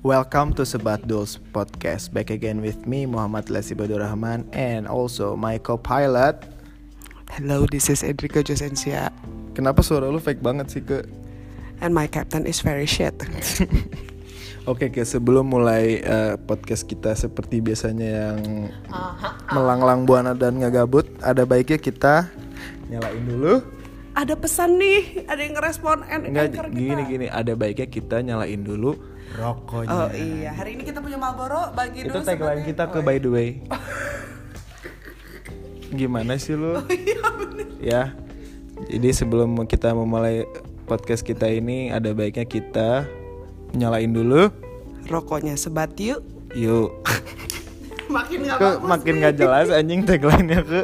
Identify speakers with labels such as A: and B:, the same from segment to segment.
A: Welcome to Sebat Dulls Podcast. Back again with me Muhammad Lesi Badur Rahman and also my co-pilot.
B: Hello, this is Enrico Josensia.
A: Kenapa suara lu fake banget sih ke?
B: And my captain is very shit.
A: Oke, ke sebelum mulai uh, podcast kita seperti biasanya yang melanglang buana dan nggak gabut, ada baiknya kita nyalain dulu.
B: Ada pesan nih, ada yang ngerespon and
A: Enggak
B: kita.
A: gini gini, ada baiknya kita nyalain dulu rokoknya.
B: Oh iya, hari ini kita punya Marlboro bagi
A: Itu
B: dulu
A: tagline kita ke
B: Oh,
A: by the way. Gimana sih lu? ya. Jadi sebelum kita memulai podcast kita ini ada baiknya kita nyalain dulu.
B: Rokoknya sebat yuk.
A: Yuk.
B: Makin gak
A: ke
B: bagus
A: makin gak jelas anjing tagline-nya ke.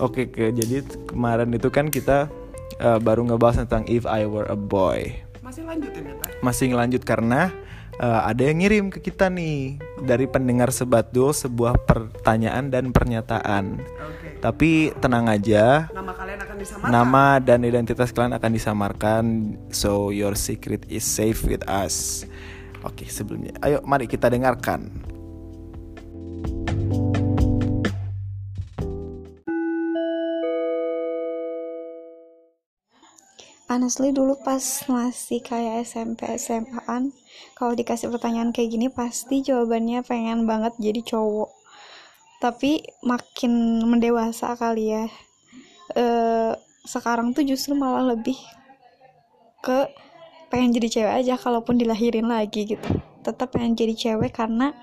A: Oke ke jadi kemarin itu kan kita eh, baru ngebahas tentang if I were a boy.
B: Masih lanjutin ya?
A: Masih ngelanjut karena eh, ada yang ngirim ke kita nih dari pendengar sebat Dul sebuah pertanyaan dan pernyataan.
B: Oke.
A: Tapi tenang aja,
B: Nama kalian akan disamarkan.
A: nama dan identitas kalian akan disamarkan, so your secret is safe with us. Oke, sebelumnya, ayo mari kita dengarkan.
C: Honestly dulu pas masih kayak SMP SMA-an kalau dikasih pertanyaan kayak gini pasti jawabannya pengen banget jadi cowok. Tapi makin mendewasa kali ya. Eh sekarang tuh justru malah lebih ke pengen jadi cewek aja kalaupun dilahirin lagi gitu. Tetap pengen jadi cewek karena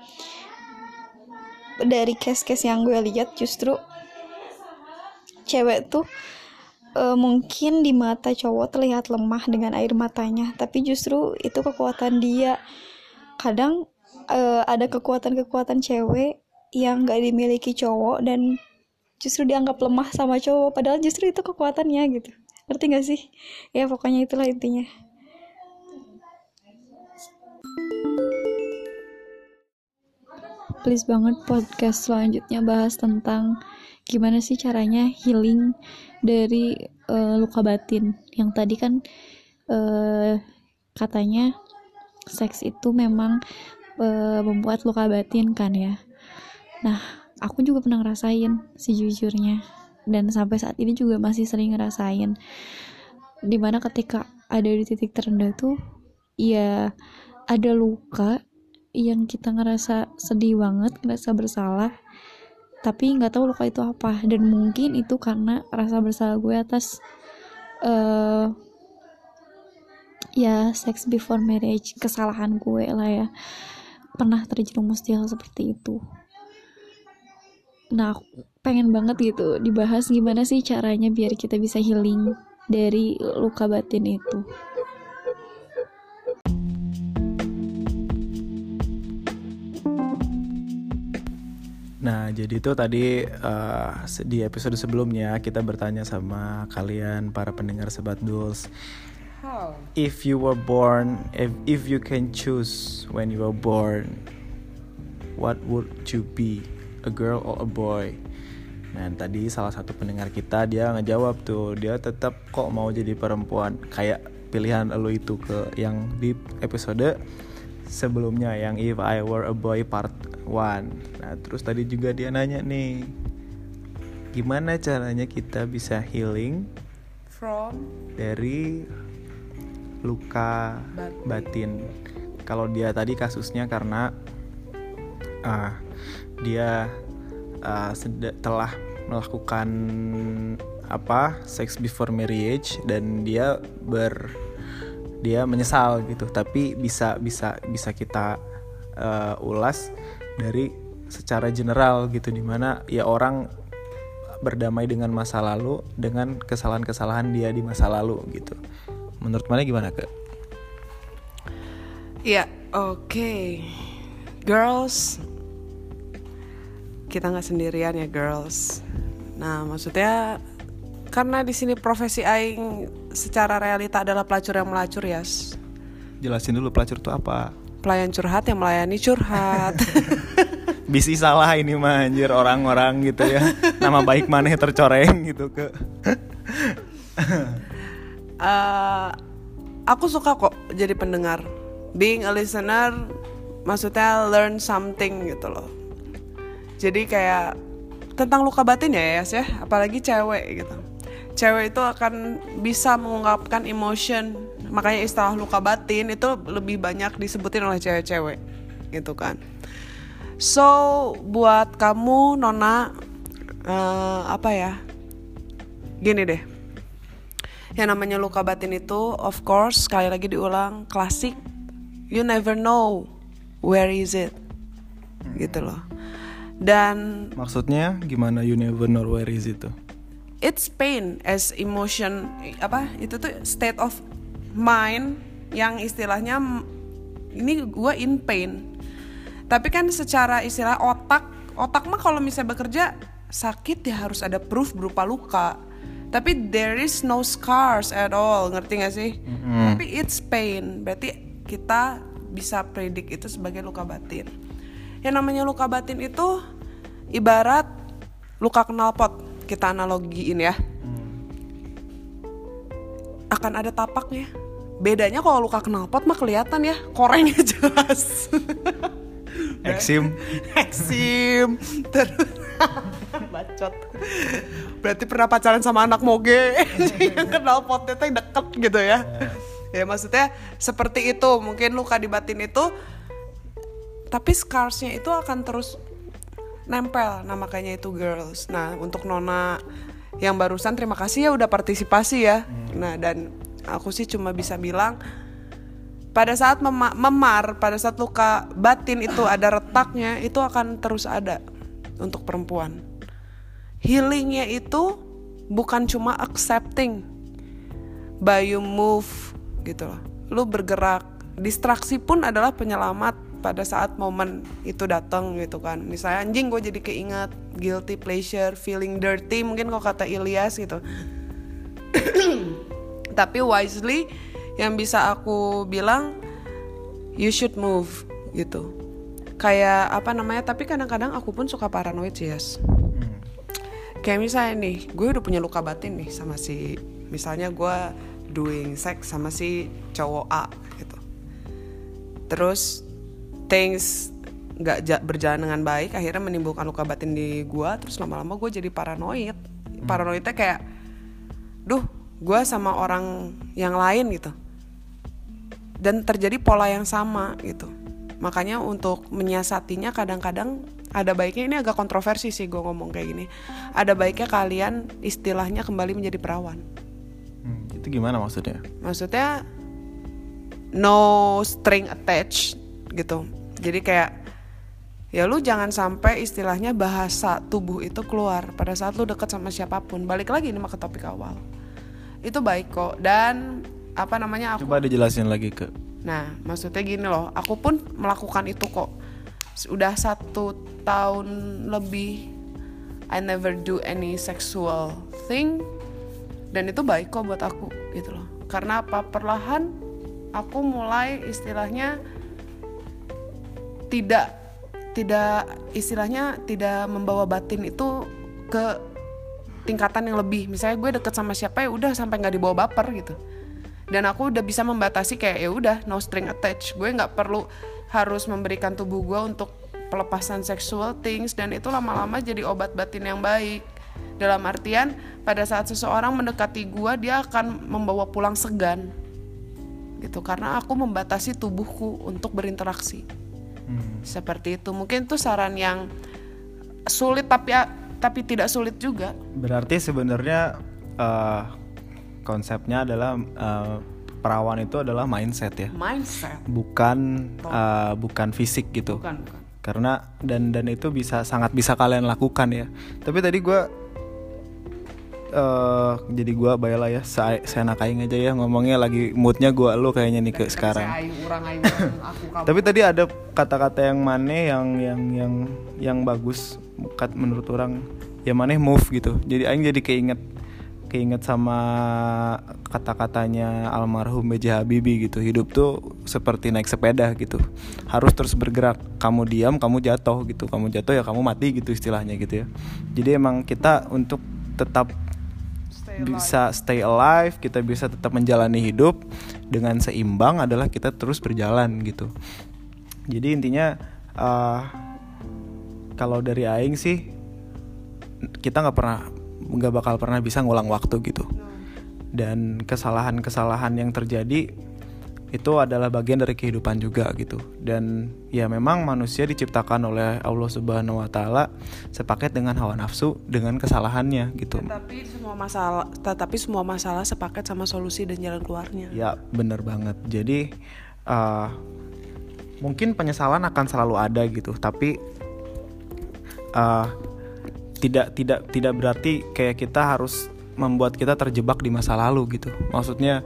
C: dari case-case yang gue lihat justru cewek tuh eh, mungkin di mata cowok terlihat lemah dengan air matanya, tapi justru itu kekuatan dia. Kadang eh, ada kekuatan-kekuatan cewek yang gak dimiliki cowok dan justru dianggap lemah sama cowok, padahal justru itu kekuatannya gitu. Ngerti gak sih? Ya pokoknya itulah intinya. Please banget podcast selanjutnya bahas tentang gimana sih caranya healing dari eh, luka batin. Yang tadi kan eh, katanya seks itu memang eh, membuat luka batin kan ya. Nah, aku juga pernah ngerasain sejujurnya dan sampai saat ini juga masih sering ngerasain. Di mana ketika ada di titik terendah tuh ya ada luka yang kita ngerasa sedih banget, ngerasa bersalah, tapi nggak tahu luka itu apa. Dan mungkin itu karena rasa bersalah gue atas eh ya sex before marriage. Kesalahan gue lah ya. Pernah terjerumus di hal seperti itu. Nah aku pengen banget gitu dibahas gimana sih caranya biar kita bisa healing dari luka batin itu
A: Nah, jadi itu tadi se- di episode sebelumnya kita bertanya sama kalian para pendengar Sebat Duls.
B: How?
A: If you were born, if, if you can choose when you were born, what would you be? A girl or a boy? Nah, tadi salah satu pendengar kita dia ngejawab tuh, dia tetap kok mau jadi perempuan. Kayak pilihan lo itu ke yang di episode sebelumnya yang If I Were a Boy Part 1. Nah, terus tadi juga dia nanya nih, gimana caranya kita bisa healing
B: From
A: dari luka
B: Batin.
A: batin. Kalau dia tadi kasusnya karena ah dia seda- telah melakukan apa sex before marriage dan dia ber dia menyesal gitu tapi bisa bisa bisa kita eh, ulas dari secara general gitu di mana ya orang berdamai dengan masa lalu dengan kesalahan-kesalahan dia di masa lalu gitu menurut mana gimana ke
B: Iya, oke. Girls, kita nggak sendirian ya girls. Nah, maksudnya karena di sini profesi aing secara realita adalah pelacur yang melacur ya.
A: jelasin dulu pelacur itu apa
B: Pelayan curhat yang melayani curhat.
A: bisi salah ini mah anjir orang-orang gitu ya nama baik maneh tercoreng gitu ke
B: Eh, aku suka kok jadi pendengar. Being a listener maksudnya learn something gitu loh jadi kayak tentang luka batin ya Yas ya apalagi cewek gitu cewek itu akan bisa mengungkapkan emotion. Makanya istilah luka batin itu lebih banyak disebutin oleh cewek-cewek gitu kan. So buat kamu Nona uh, apa ya? Gini deh. Yang namanya luka batin itu of course sekali lagi diulang klasik. You never know where is it gitu loh. Dan
A: maksudnya gimana you never know where is it tuh
B: it's pain as emotion apa itu tuh state of mind yang istilahnya ini gue in pain. Tapi kan secara istilah otak otak mah kalau misalnya bekerja sakit ya harus ada proof berupa luka. Tapi there is no scars at all ngerti gak sih? Mm-hmm. tapi it's pain. Berarti kita bisa predik itu sebagai luka batin. Yang namanya luka batin itu ibarat luka knalpot kita analogiin ya. Akan ada tapaknya. Bedanya kalau luka knalpot mah kelihatan ya korengnya jelas.
A: Eksim.
B: Eksim. Terus bacot. Berarti pernah pacaran sama anak moge. Yang kenal potnya tuh deket gitu ya. Ya maksudnya seperti itu. Mungkin luka di batin itu tapi scarsnya itu akan terus nempel. Nah makanya itu girls. Nah untuk nona yang barusan terima kasih ya udah partisipasi ya. Hmm. nah dan aku sih cuma bisa bilang pada saat mem memar pada saat luka batin itu ada retaknya itu akan terus ada untuk perempuan. Healingnya itu bukan cuma accepting by you move gitu loh. Lu bergerak distraksi pun adalah penyelamat pada saat momen itu datang gitu kan. Misalnya anjing gue jadi keinget guilty pleasure feeling dirty mungkin kok kata Ilyas gitu. Tapi wisely yang bisa aku bilang you should move gitu. Kayak apa namanya tapi kadang-kadang aku pun suka paranoid sih yes kayak misalnya nih gue udah punya luka batin nih sama si misalnya gue doing sex sama si cowok A gitu. Terus things nggak berjalan dengan baik akhirnya menimbulkan luka batin di gue terus lama-lama gue jadi paranoid. Hmm. paranoidnya kayak duh gue sama orang yang lain gitu. Dan terjadi pola yang sama gitu. Makanya untuk menyiasatinya kadang-kadang ada baiknya ini agak kontroversi sih gue ngomong kayak gini. Ada baiknya kalian istilahnya kembali menjadi perawan.
A: Hmm, itu gimana maksudnya?
B: Maksudnya no string attached gitu. Jadi kayak ya lu jangan sampai istilahnya bahasa tubuh itu keluar pada saat lu deket sama siapa pun. Balik lagi ini mah ke topik awal. Itu baik kok. Dan apa namanya
A: aku coba dijelasin lagi ke
B: nah maksudnya gini loh. Aku pun melakukan itu kok. Udah satu tahun lebih I never do any sexual thing. Dan itu baik kok buat aku gitu loh. Karena apa? Perlahan aku mulai istilahnya tidak tidak istilahnya tidak membawa batin itu ke tingkatan yang lebih. Misalnya gue deket sama siapa ya udah sampai nggak dibawa baper gitu. Dan aku udah bisa membatasi kayak ya udah no string attached. Gue nggak perlu harus memberikan tubuh gue untuk pelepasan seksual things dan itu lama-lama jadi obat batin yang baik. Dalam artian pada saat seseorang mendekati gue dia akan membawa pulang segan. Gitu karena aku membatasi tubuhku untuk berinteraksi hmm. seperti itu. Mungkin itu saran yang sulit tapi tapi tidak sulit juga.
A: Berarti sebenarnya uh, konsepnya adalah uh, perawan itu adalah mindset ya?
B: Mindset.
A: Bukan uh, bukan fisik gitu.
B: Bukan, bukan.
A: karena dan dan itu bisa sangat bisa kalian lakukan ya. Tapi tadi gue uh, jadi gue bayalah ya saya saya aing aja ya ngomongnya lagi moodnya gue lo kayaknya nih ke sekarang. tapi tadi ada kata-kata yang mana yang yang yang yang bagus menurut orang. Ya mana move gitu. Jadi aing jadi keinget keinget sama kata-katanya almarhum B.J. Habibie gitu. Hidup tuh seperti naik sepeda gitu. Harus terus bergerak. Kamu diam kamu jatuh gitu. Kamu jatuh ya kamu mati gitu istilahnya gitu ya. Jadi emang kita untuk tetap bisa stay alive kita bisa tetap menjalani hidup dengan seimbang adalah kita terus berjalan gitu. Jadi intinya uh, kalau dari aing sih kita nggak pernah nggak bakal pernah bisa ngulang waktu gitu. Dan kesalahan-kesalahan yang terjadi itu adalah bagian dari kehidupan juga gitu. Dan ya memang manusia diciptakan oleh Allah Subhanahu Wa Taala sepaket dengan hawa nafsu dengan kesalahannya gitu.
B: Tetapi semua masalah, tetapi semua masalah sepaket sama solusi dan jalan keluarnya.
A: ya bener banget. Jadi uh, mungkin penyesalan akan selalu ada gitu. Tapi uh, tidak tidak tidak berarti kayak kita harus membuat kita terjebak di masa lalu gitu. Maksudnya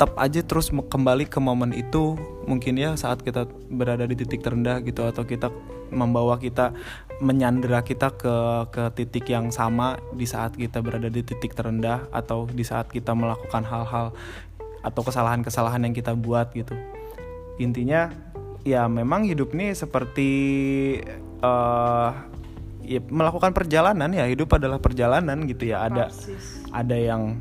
A: tetap aja terus kembali ke momen itu mungkin ya saat kita berada di titik terendah gitu atau kita membawa kita menyandera kita ke ke titik yang sama di saat kita berada di titik terendah atau di saat kita melakukan hal-hal atau kesalahan-kesalahan yang kita buat gitu. Intinya ya memang hidup ini seperti eh ya melakukan perjalanan ya hidup adalah perjalanan gitu ya. Ada ada yang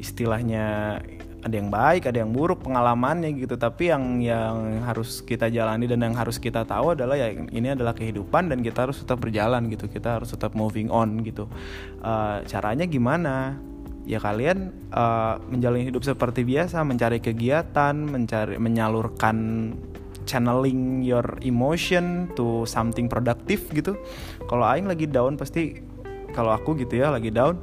A: istilahnya ada yang baik ada yang buruk pengalamannya gitu. Tapi yang yang harus kita jalani dan yang harus kita tahu adalah ya ini adalah kehidupan dan kita harus tetap berjalan gitu. Kita harus tetap moving on gitu. Eh, caranya gimana? Ya kalian eh, menjalani hidup seperti biasa mencari kegiatan mencari menyalurkan channeling your emotion to something productive gitu. Kalau aing lagi down pasti kalau aku gitu ya lagi down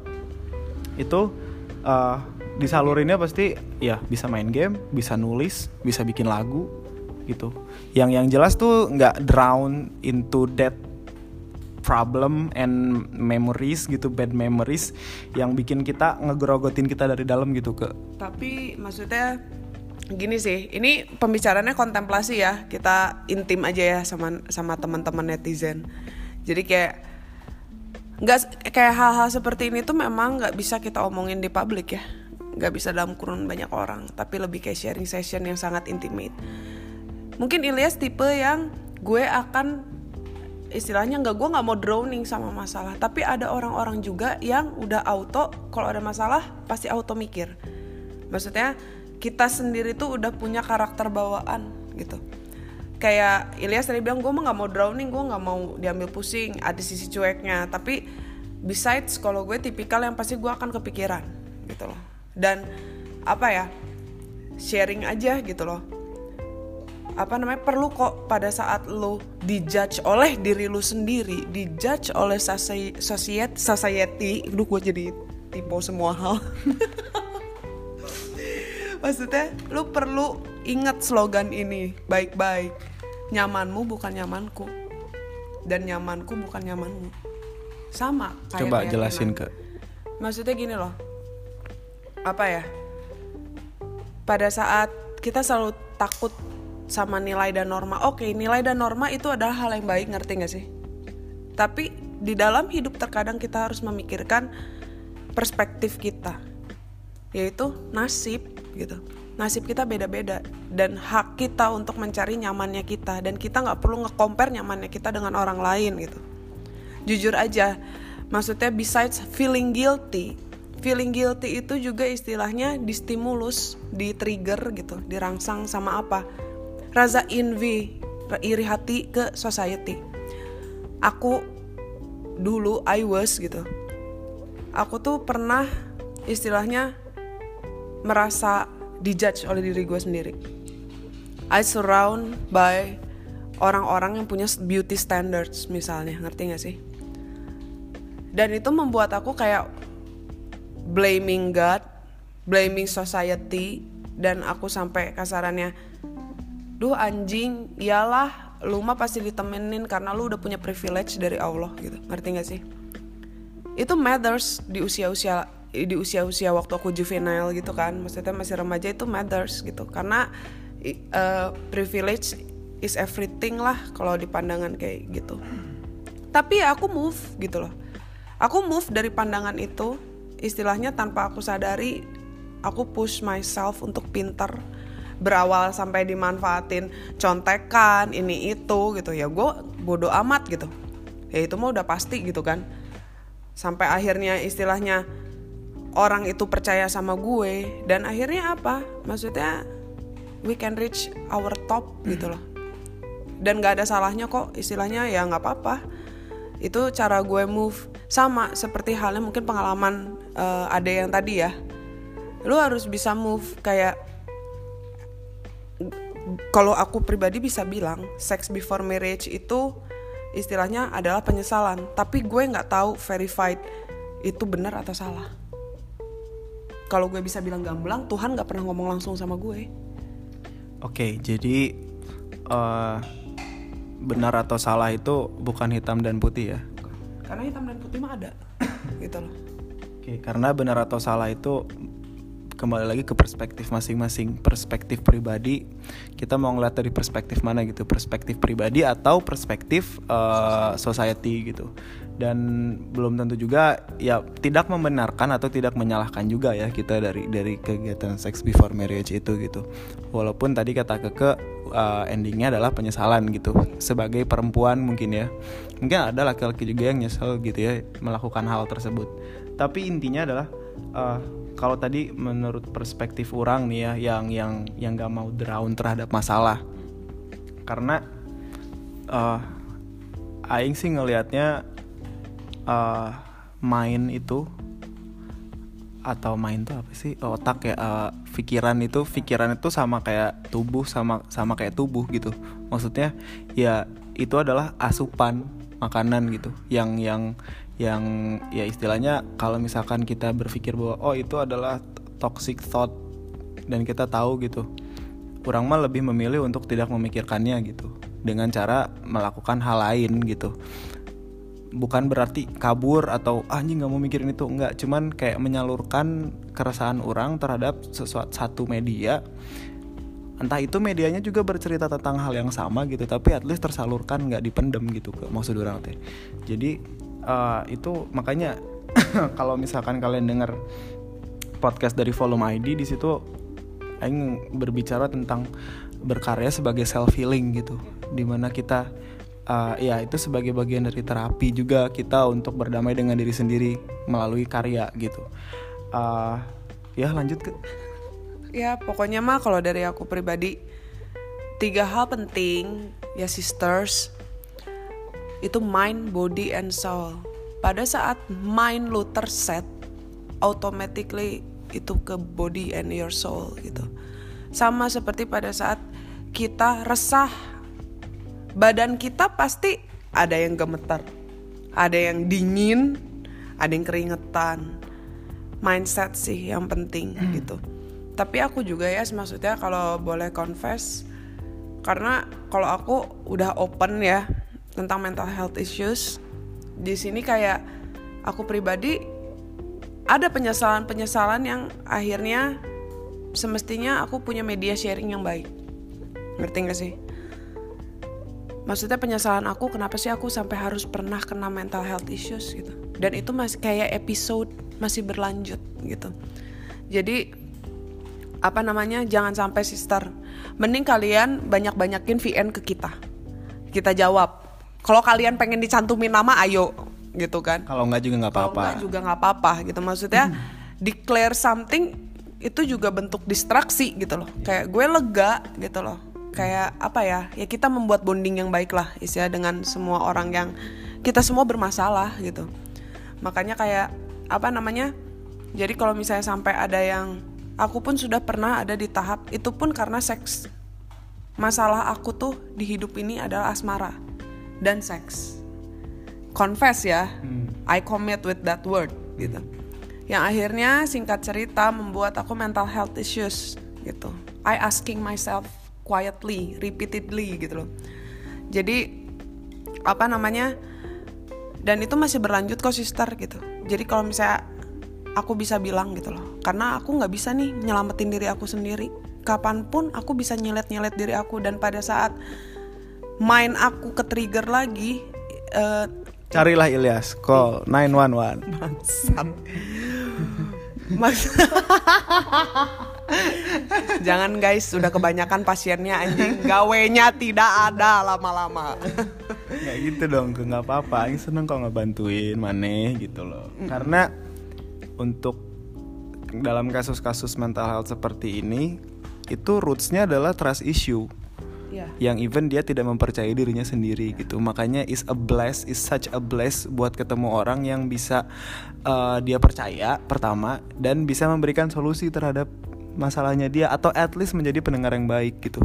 A: itu eh, disalurinnya pasti ya bisa main game bisa nulis bisa bikin lagu gitu yang yang jelas tuh nggak drown into that problem and memories gitu bad memories yang bikin kita ngegrogotin kita dari dalam gitu ke
B: Tapi maksudnya gini sih, ini pembicaraannya kontemplasi ya. Kita intim aja ya sama sama teman-teman netizen. Jadi kayak nggak kayak hal-hal seperti ini tuh memang nggak bisa kita omongin di publik ya. Nggak bisa dalam kurun banyak orang, tapi lebih kayak sharing session yang sangat intimate. Mungkin Ilyas tipe yang gue akan istilahnya nggak gue nggak mau drowning sama masalah tapi ada orang-orang juga yang udah auto kalau ada masalah pasti auto mikir. Maksudnya kita sendiri tuh udah punya karakter bawaan gitu. Kayak Ilyas tadi bilang gue mah nggak mau drowning gue nggak mau diambil pusing ada sisi cueknya. Tapi besides kalau gue tipikal yang pasti gue akan kepikiran gitu loh dan apa ya sharing aja gitu loh. Apa namanya perlu kok pada saat lo dijudge oleh diri lu sendiri dijudge oleh society society. Duh, gue jadi tipe semua hal. Maksudnya lu perlu ingat slogan ini baik-baik. Nyamanmu bukan nyamanku. Dan nyamanku bukan nyamanmu. Sama kayak
A: coba jelasin ke
B: maksudnya gini loh apa ya pada saat kita selalu takut sama nilai dan norma oke nilai dan norma itu adalah hal yang baik ngerti gak sih? Tapi di dalam hidup terkadang kita harus memikirkan perspektif kita yaitu nasib gitu. Nasib kita beda-beda dan hak kita untuk mencari nyamannya kita dan kita nggak perlu nge-compare nyamannya kita dengan orang lain gitu. Jujur aja maksudnya besides feeling guilty feeling guilty itu juga istilahnya distimulus di trigger gitu dirangsang sama apa? Rasa envy iri hati ke society. Aku dulu I was gitu. Aku tuh pernah istilahnya merasa dijudge oleh diri gue sendiri. I surround by orang-orang yang punya beauty standards misalnya ngerti gak sih? Dan itu membuat aku kayak blaming God blaming society dan aku sampai kasarannya duh anjing iyalah lu mah pasti ditemenin karena lu udah punya privilege dari Allah gitu. Ngerti gak sih? Itu matters di usia-usia di usia-usia waktu aku juvenile gitu kan. Maksudnya masih remaja itu matters gitu. Karena uh, privilege is everything lah kalau di pandangan kayak gitu. Tapi ya aku move gitu loh. Aku move dari pandangan itu istilahnya tanpa aku sadari aku push myself untuk pinter berawal sampai dimanfaatin contekan ini itu gitu. Ya gue bodoh amat gitu. Ya itu mah udah pasti gitu kan. Sampai akhirnya istilahnya orang itu percaya sama gue dan akhirnya apa? Maksudnya we can reach our top gitu loh. Dan nggak ada salahnya kok istilahnya ya nggak apa-apa. Itu cara gue move. Sama seperti halnya mungkin pengalaman uh, ada yang tadi ya. Lu harus bisa move kayak kalau aku pribadi bisa bilang sex before marriage itu istilahnya adalah penyesalan. Tapi gue nggak tahu verified itu benar atau salah. Kalau gue bisa bilang gamblang Tuhan nggak pernah ngomong langsung sama gue.
A: Oke jadi uh, benar atau salah itu bukan hitam dan putih ya?
B: Karena hitam dan putih mah ada gitu loh
A: oke karena benar atau salah itu kembali lagi ke perspektif masing-masing perspektif pribadi. Kita mau ngeliat dari perspektif mana gitu perspektif pribadi atau perspektif uh, society gitu. Dan belum tentu juga ya tidak membenarkan atau tidak menyalahkan juga ya kita dari dari kegiatan sex before marriage itu gitu. Walaupun tadi kata keke uh, endingnya adalah penyesalan gitu. Sebagai perempuan mungkin ya. Mungkin ada laki-laki juga yang nyesel gitu ya melakukan hal tersebut. Tapi intinya adalah uh, kalau tadi menurut perspektif orang nih ya yang yang yang gak mau drown terhadap masalah. Karena uh, aing sih ngelihatnya uh, main itu atau main tuh apa sih? Otak ya uh, pikiran itu pikiran itu sama kayak tubuh sama sama kayak tubuh gitu. Maksudnya ya itu adalah asupan makanan gitu. Yang yang yang ya istilahnya kalau misalkan kita berpikir bahwa oh itu adalah toxic thought dan kita tahu gitu kurang mah lebih memilih untuk tidak memikirkannya gitu dengan cara melakukan hal lain gitu. Bukan berarti kabur atau ah, anjing nggak mau mikirin itu. Enggak cuman kayak menyalurkan keresahan orang terhadap sesuatu satu media. Entah itu medianya juga bercerita tentang hal yang sama gitu tapi at least tersalurkan nggak dipendem gitu ke maksud orang teh. Jadi uh, itu makanya kalau misalkan kalian dengar podcast dari volume ID di situ Aing berbicara tentang berkarya sebagai self healing gitu di mana kita uh, ya itu sebagai bagian dari terapi juga kita untuk berdamai dengan diri sendiri melalui karya gitu. Uh, ya lanjut ke
B: ya pokoknya mah kalau dari aku pribadi tiga hal penting ya sisters itu mind, body, and soul. Pada saat mind lu terset, automatically itu ke body and your soul gitu. Sama seperti pada saat kita resah badan kita pasti ada yang gemetar, ada yang dingin, ada yang keringetan. Mindset sih yang penting hmm. gitu. Tapi aku juga ya maksudnya kalau boleh confess karena kalau aku udah open ya tentang mental health issues. Di sini kayak aku pribadi ada penyesalan-penyesalan yang akhirnya semestinya aku punya media sharing yang baik. Ngerti gak sih? Maksudnya penyesalan aku kenapa sih aku sampai harus pernah kena mental health issues gitu? Dan itu masih kayak episode masih berlanjut gitu. Jadi apa namanya jangan sampai sister mending kalian banyak-banyakin VN ke kita. Kita jawab kalau kalian pengen dicantumin nama ayo gitu kan.
A: Kalau nggak juga nggak apa-apa.
B: kalau juga nggak apa-apa gitu. Maksudnya hmm. declare something itu juga bentuk distraksi gitu loh. Kayak gue lega gitu loh. Kayak apa ya? Ya kita membuat bonding yang baik lah istilah dengan semua orang yang kita semua bermasalah gitu. Makanya kayak apa namanya? Jadi kalau misalnya sampai ada yang aku pun sudah pernah ada di tahap itu pun karena seks. Masalah aku tuh di hidup ini adalah asmara dan seks confess ya hmm. I commit with that word gitu yang akhirnya singkat cerita membuat aku mental health issues gitu I asking myself quietly, repeatedly gitu loh. Jadi apa namanya? Dan itu masih berlanjut kok sister gitu. Jadi kalau misalnya aku bisa bilang gitu loh, karena aku nggak bisa nih nyelamatin diri aku sendiri. Kapan pun aku bisa nyelet-nyelet diri aku dan pada saat main aku ke trigger lagi, uh,
A: carilah Ilyas, call 911.
B: Bangsat. Mas Jangan guys, sudah kebanyakan pasiennya anjing. Gawenya tidak ada lama-lama.
A: Gak gitu dong, nggak apa-apa. Ini seneng kok ngebantuin maneh gitu loh. Mm. Karena untuk dalam kasus-kasus mental health seperti ini, itu rootsnya adalah trust issue.
B: Iya.
A: yang even dia tidak mempercayai dirinya sendiri gitu. Makanya is a bless is such a bless buat ketemu orang yang bisa uh, dia percaya pertama dan bisa memberikan solusi terhadap masalahnya dia atau at least menjadi pendengar yang baik gitu.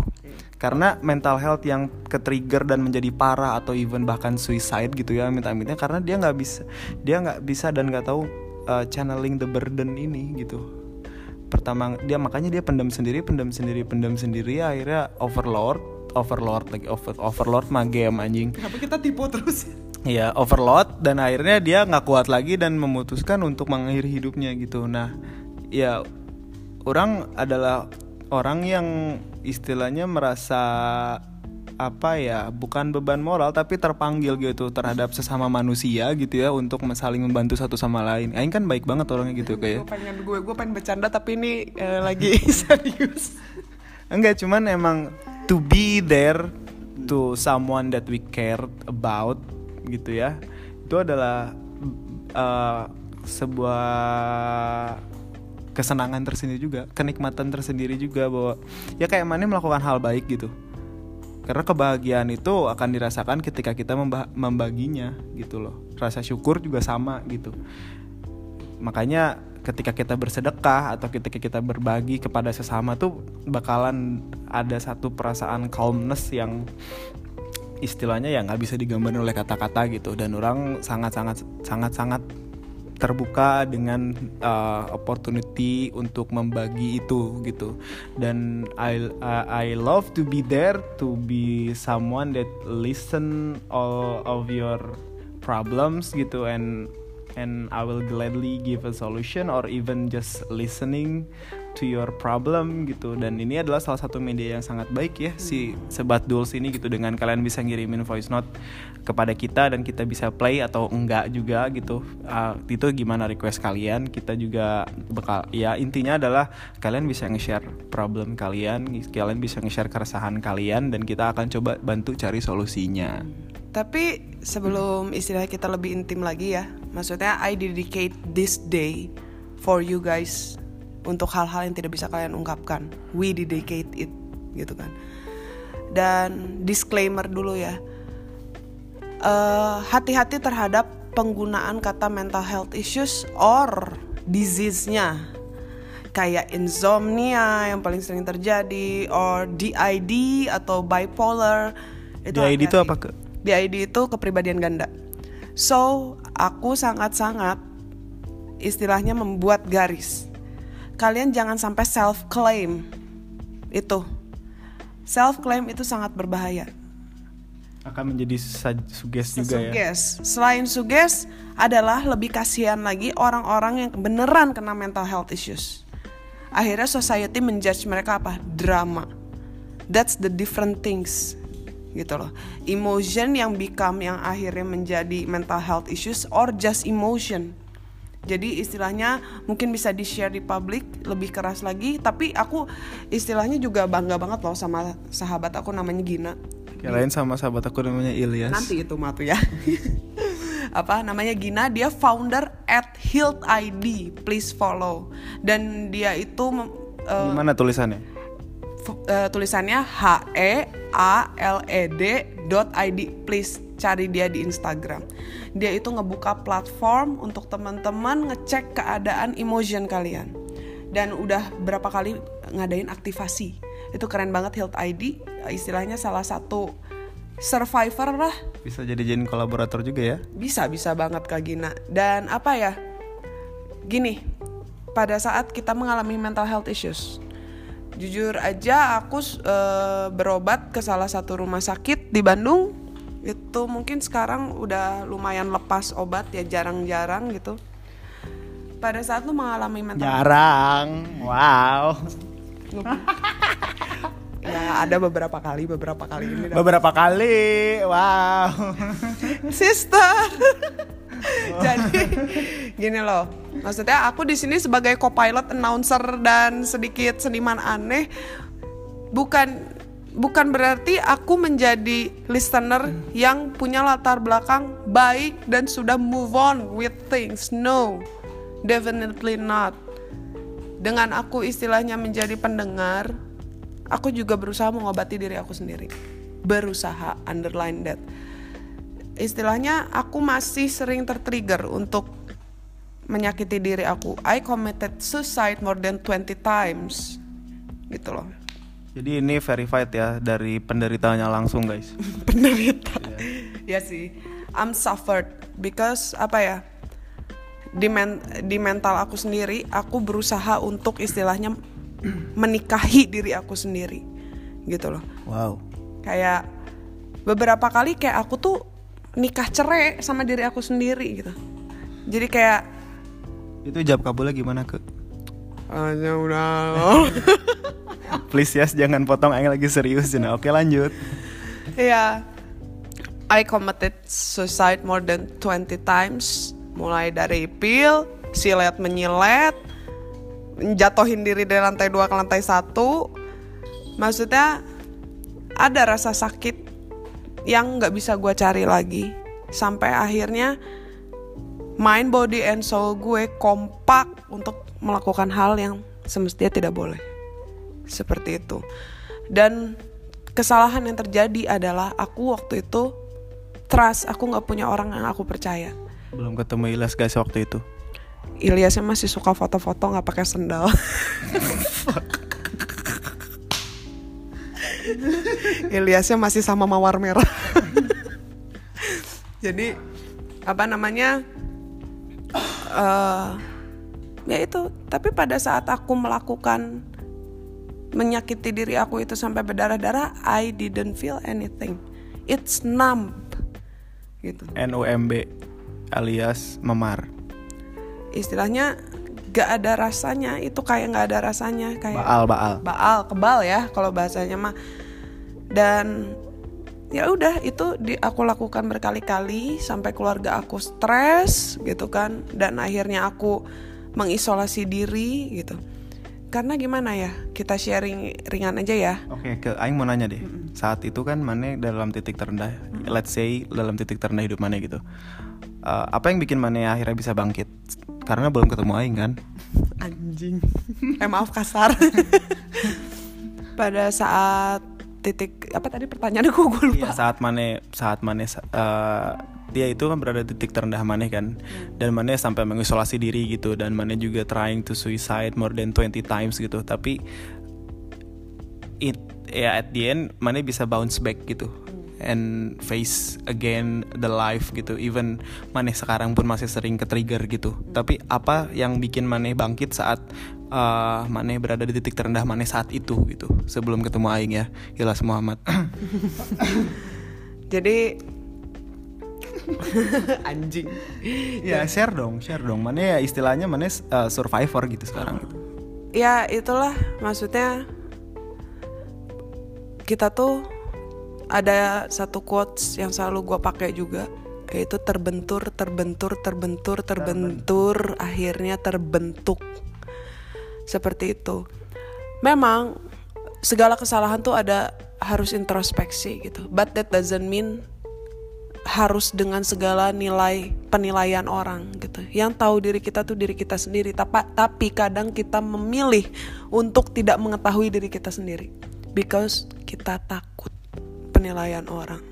A: Karena mental health yang ke trigger dan menjadi parah atau even bahkan suicide gitu ya minta-minta karena dia nggak bisa dia nggak bisa dan nggak tahu uh, channeling the burden ini gitu. Pertama dia makanya dia pendam sendiri pendam sendiri pendam sendiri akhirnya overload overload lagi over, overload mah game anjing
B: Kenapa kita tipu terus?
A: ya overload dan akhirnya dia nggak kuat lagi dan memutuskan untuk mengakhiri hidupnya gitu nah ya orang adalah orang yang istilahnya merasa apa ya bukan beban moral tapi terpanggil gitu terhadap sesama manusia gitu ya untuk saling membantu satu sama lain. Aing kan baik banget orangnya gitu kayak.
B: Gue pengen gue gue pengen bercanda tapi ini eh, lagi serius.
A: Enggak cuman emang to be there to someone that we care about gitu ya. Itu adalah uh, sebuah kesenangan tersendiri juga, kenikmatan tersendiri juga bahwa ya kayak mana melakukan hal baik gitu. Karena kebahagiaan itu akan dirasakan ketika kita memba membaginya gitu loh. Rasa syukur juga sama gitu. Makanya ketika kita bersedekah atau ketika kita berbagi kepada sesama tuh bakalan ada satu perasaan calmness yang istilahnya ya nggak bisa digambarin oleh kata-kata gitu. Dan orang sangat-sangat sangat-sangat terbuka dengan uh, opportunity untuk membagi itu gitu. Dan I uh, I love to be there to be someone that listen all of your problems gitu and and I will gladly give a solution or even just listening to your problem gitu. Dan ini adalah salah satu media yang sangat baik ya si sebat duls ini gitu. Dengan kalian bisa ngirimin voice note kepada kita dan kita bisa play atau enggak juga gitu. Uh, itu gimana request kalian? Kita juga bakal ya intinya adalah kalian bisa nge-share problem kalian kalian bisa nge-share keresahan kalian dan kita akan coba bantu cari solusinya.
B: Tapi sebelum istilah kita lebih intim lagi ya, maksudnya I dedicate this day for you guys untuk hal-hal yang tidak bisa kalian ungkapkan. We dedicate it gitu kan. Dan disclaimer dulu ya, Eh, hati-hati terhadap penggunaan kata mental health issues or disease-nya kayak insomnia yang paling sering terjadi or DID atau bipolar
A: DID itu apa ke
B: DID itu kepribadian ganda. So, aku sangat-sangat istilahnya membuat garis. Kalian jangan sampai self claim. Itu. Self claim itu sangat berbahaya.
A: akan menjadi suges juga ya
B: Suges. Selain suges adalah lebih kasihan lagi orang-orang yang beneran kena mental health issues. Akhirnya society menjudge mereka apa? Drama. That's the different things. Gitu loh. Emotion yang become yang akhirnya menjadi mental health issues or just emotion. Jadi istilahnya mungkin bisa di-share di publik lebih keras lagi, tapi aku istilahnya juga bangga banget loh sama sahabat aku namanya Gina.
A: Kirain sama sahabat aku namanya Ilyas
B: Nanti itu matu ya. apa namanya Gina dia founder at Hilt ID please follow dan dia itu mem- eh,
A: Gimana tulisannya?
B: Eh, tulisannya H E A L E D dot ID please cari dia di Instagram. Dia itu ngebuka platform untuk teman-teman ngecek keadaan emotion kalian. Dan udah berapa kali ngadain aktivasi. Itu keren banget Health ID istilahnya salah satu survivor lah.
A: Bisa jadi jadi kolaborator juga ya?
B: Bisa bisa banget Kak Gina. Dan apa ya? Gini pada saat kita mengalami mental health issues jujur aja aku eh, berobat ke salah satu rumah sakit di Bandung. Itu mungkin sekarang udah lumayan lepas obat ya jarang-jarang gitu. Pada saat lu mengalami mental
A: Jarang. Wow.
B: Ya ada beberapa kali beberapa kali ini
A: Beberapa kali. Wow.
B: Sister. Jadi gini loh, maksudnya aku di sini sebagai co-pilot, announcer dan sedikit seniman aneh, bukan bukan berarti aku menjadi listener yang punya latar belakang baik dan sudah move on with things. No, definitely not. Dengan aku istilahnya menjadi pendengar, aku juga berusaha mengobati diri aku sendiri berusaha underline that istilahnya aku masih sering tertrigger untuk menyakiti diri aku. I committed suicide more than 20 times. Gitu loh.
A: Jadi ini verified ya dari penderitanya langsung guys.
B: penderita. Ya sih. I'm suffered because apa ya di men- di mental aku sendiri aku berusaha untuk istilahnya menikahi diri aku sendiri. Gitu loh.
A: Wow.
B: kayak beberapa kali kayak aku tuh nikah cerai sama diri aku sendiri gitu. Jadi kayak
A: Itu jawab kabulnya gimana ke?
B: hanya udah
A: Please yes jangan potong Aing lagi serius Cina. Oke lanjut.
B: Iya. I committed suicide more than 20 times. Mulai dari pil, silet menyilet, jatuhin diri dari lantai 2 ke lantai 1. Maksudnya ada rasa sakit yang nggak bisa gue cari lagi. Sampai akhirnya mind, body, and soul gue kompak untuk melakukan hal yang semestinya tidak boleh. Seperti itu. Dan kesalahan yang terjadi adalah aku waktu itu trust aku nggak punya orang yang aku percaya.
A: Belum ketemu Ilyas guys waktu itu.
B: Ilyasnya masih suka foto-foto nggak pakai sendal. Ilyasnya masih sama mawar merah. Jadi apa namanya eh ya itu. Tapi pada saat aku melakukan menyakiti diri aku itu sampai berdarah-darah I didn't feel anything. It's numb. Gitu.
A: NUMB alias memar.
B: istilahnya gak ada rasanya. Itu kayak nggak ada rasanya. Kayak
A: Baal baal.
B: baal kebal ya kalau bahasanya mah. Dan ya udah itu di aku lakukan berkali-kali sampai keluarga aku stres gitu kan dan akhirnya aku mengisolasi diri gitu karena gimana ya kita sharing ringan aja ya
A: Oke, ke Aing mau nanya deh. Saat itu kan Mane dalam titik terendah, let's say dalam titik terendah hidup Mane gitu. Eh, apa yang bikin Mane akhirnya bisa bangkit? Karena belum ketemu Aing kan.
B: anjing eh maaf kasar pada saat titik apa tadi pertanyaannya kok gue lupa.
A: Iya, saat Mane saat Mane eh, dia itu kan berada di titik terendah Mane kan. Dan Mane sampai mengisolasi diri gitu. Dan Mane juga trying to suicide more than 20 times gitu. Tapi it ya at the end Mane bisa bounce back gitu. And face again the life gitu. Even Mane sekarang pun masih sering ke trigger gitu. Tapi apa yang bikin Mane bangkit saat uh, Mane berada di titik terendah Mane saat itu gitu. Sebelum ketemu Aing ya Ilas Muhammad.
B: Jadi anjing.
A: Ya share dong share dong. Mane ya istilahnya Mane uh, survivor gitu sekarang gitu.
B: ya itulah. Maksudnya kita tuh ada satu quotes yang selalu gue pakai juga yaitu terbentur terbentur terbentur terbentur. akhirnya terbentuk seperti itu memang segala kesalahan tuh ada harus introspeksi gitu but that doesn't mean harus dengan segala nilai penilaian orang gitu. Yang tahu diri kita tuh diri kita sendiri, tapi tapi kadang kita memilih untuk tidak mengetahui diri kita sendiri because kita takut penilaian orang.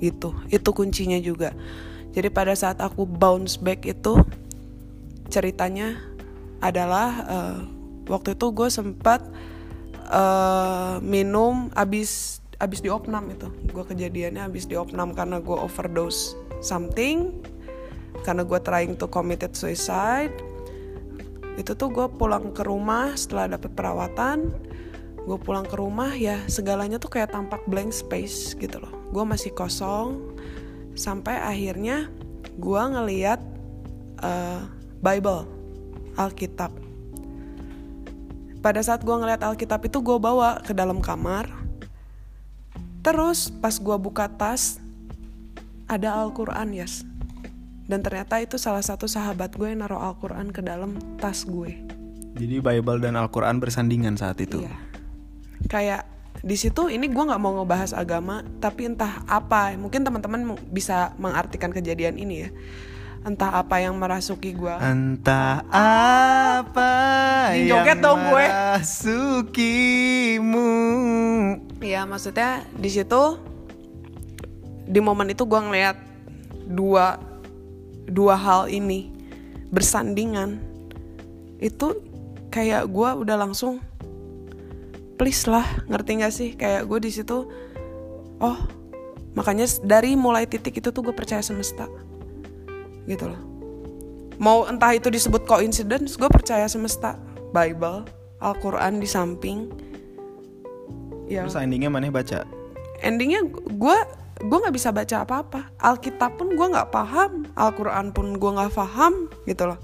B: Gitu. Itu kuncinya juga. Jadi pada saat aku bounce back itu ceritanya adalah eh, waktu itu gue sempat eh, minum abis abis di opnam itu. Gue kejadiannya abis di opnam karena gue overdose something karena gue trying to committed suicide. Itu tuh gue pulang ke rumah setelah dapet perawatan. Gue pulang ke rumah ya segalanya tuh kayak tampak blank space gitu loh. Gue masih kosong. Sampai akhirnya gue ngeliat eh, Bible Alkitab pada saat gue ngeliat Alkitab itu gue bawa ke dalam kamar Terus pas gue buka tas ada Al-Quran yes. Dan ternyata itu salah satu sahabat gue yang naruh Al-Quran ke dalam tas gue.
A: Jadi Bible dan Al-Quran bersandingan saat itu.
B: Iya. Kayak di situ ini gue nggak mau ngebahas agama, tapi entah apa, mungkin teman-teman bisa mengartikan kejadian ini ya. Entah apa yang merasuki gue
A: Entah apa yang
B: joget dong gue.
A: merasukimu.
B: Iya maksudnya di situ di momen itu gue ngeliat dua dua hal ini bersandingan. Itu kayak gue udah langsung please lah ngerti gak sih? Kayak gue di situ oh makanya dari mulai titik itu tuh gue percaya semesta gitu loh. Mau entah itu disebut coincidence gue percaya semesta. Bible Al-Quran di samping. Ya.
A: Terus endingnya mana baca?
B: endingnya gue gue nggak bisa baca apa-apa. Alkitab pun gue nggak paham. Al-Quran pun gue nggak paham gitu loh.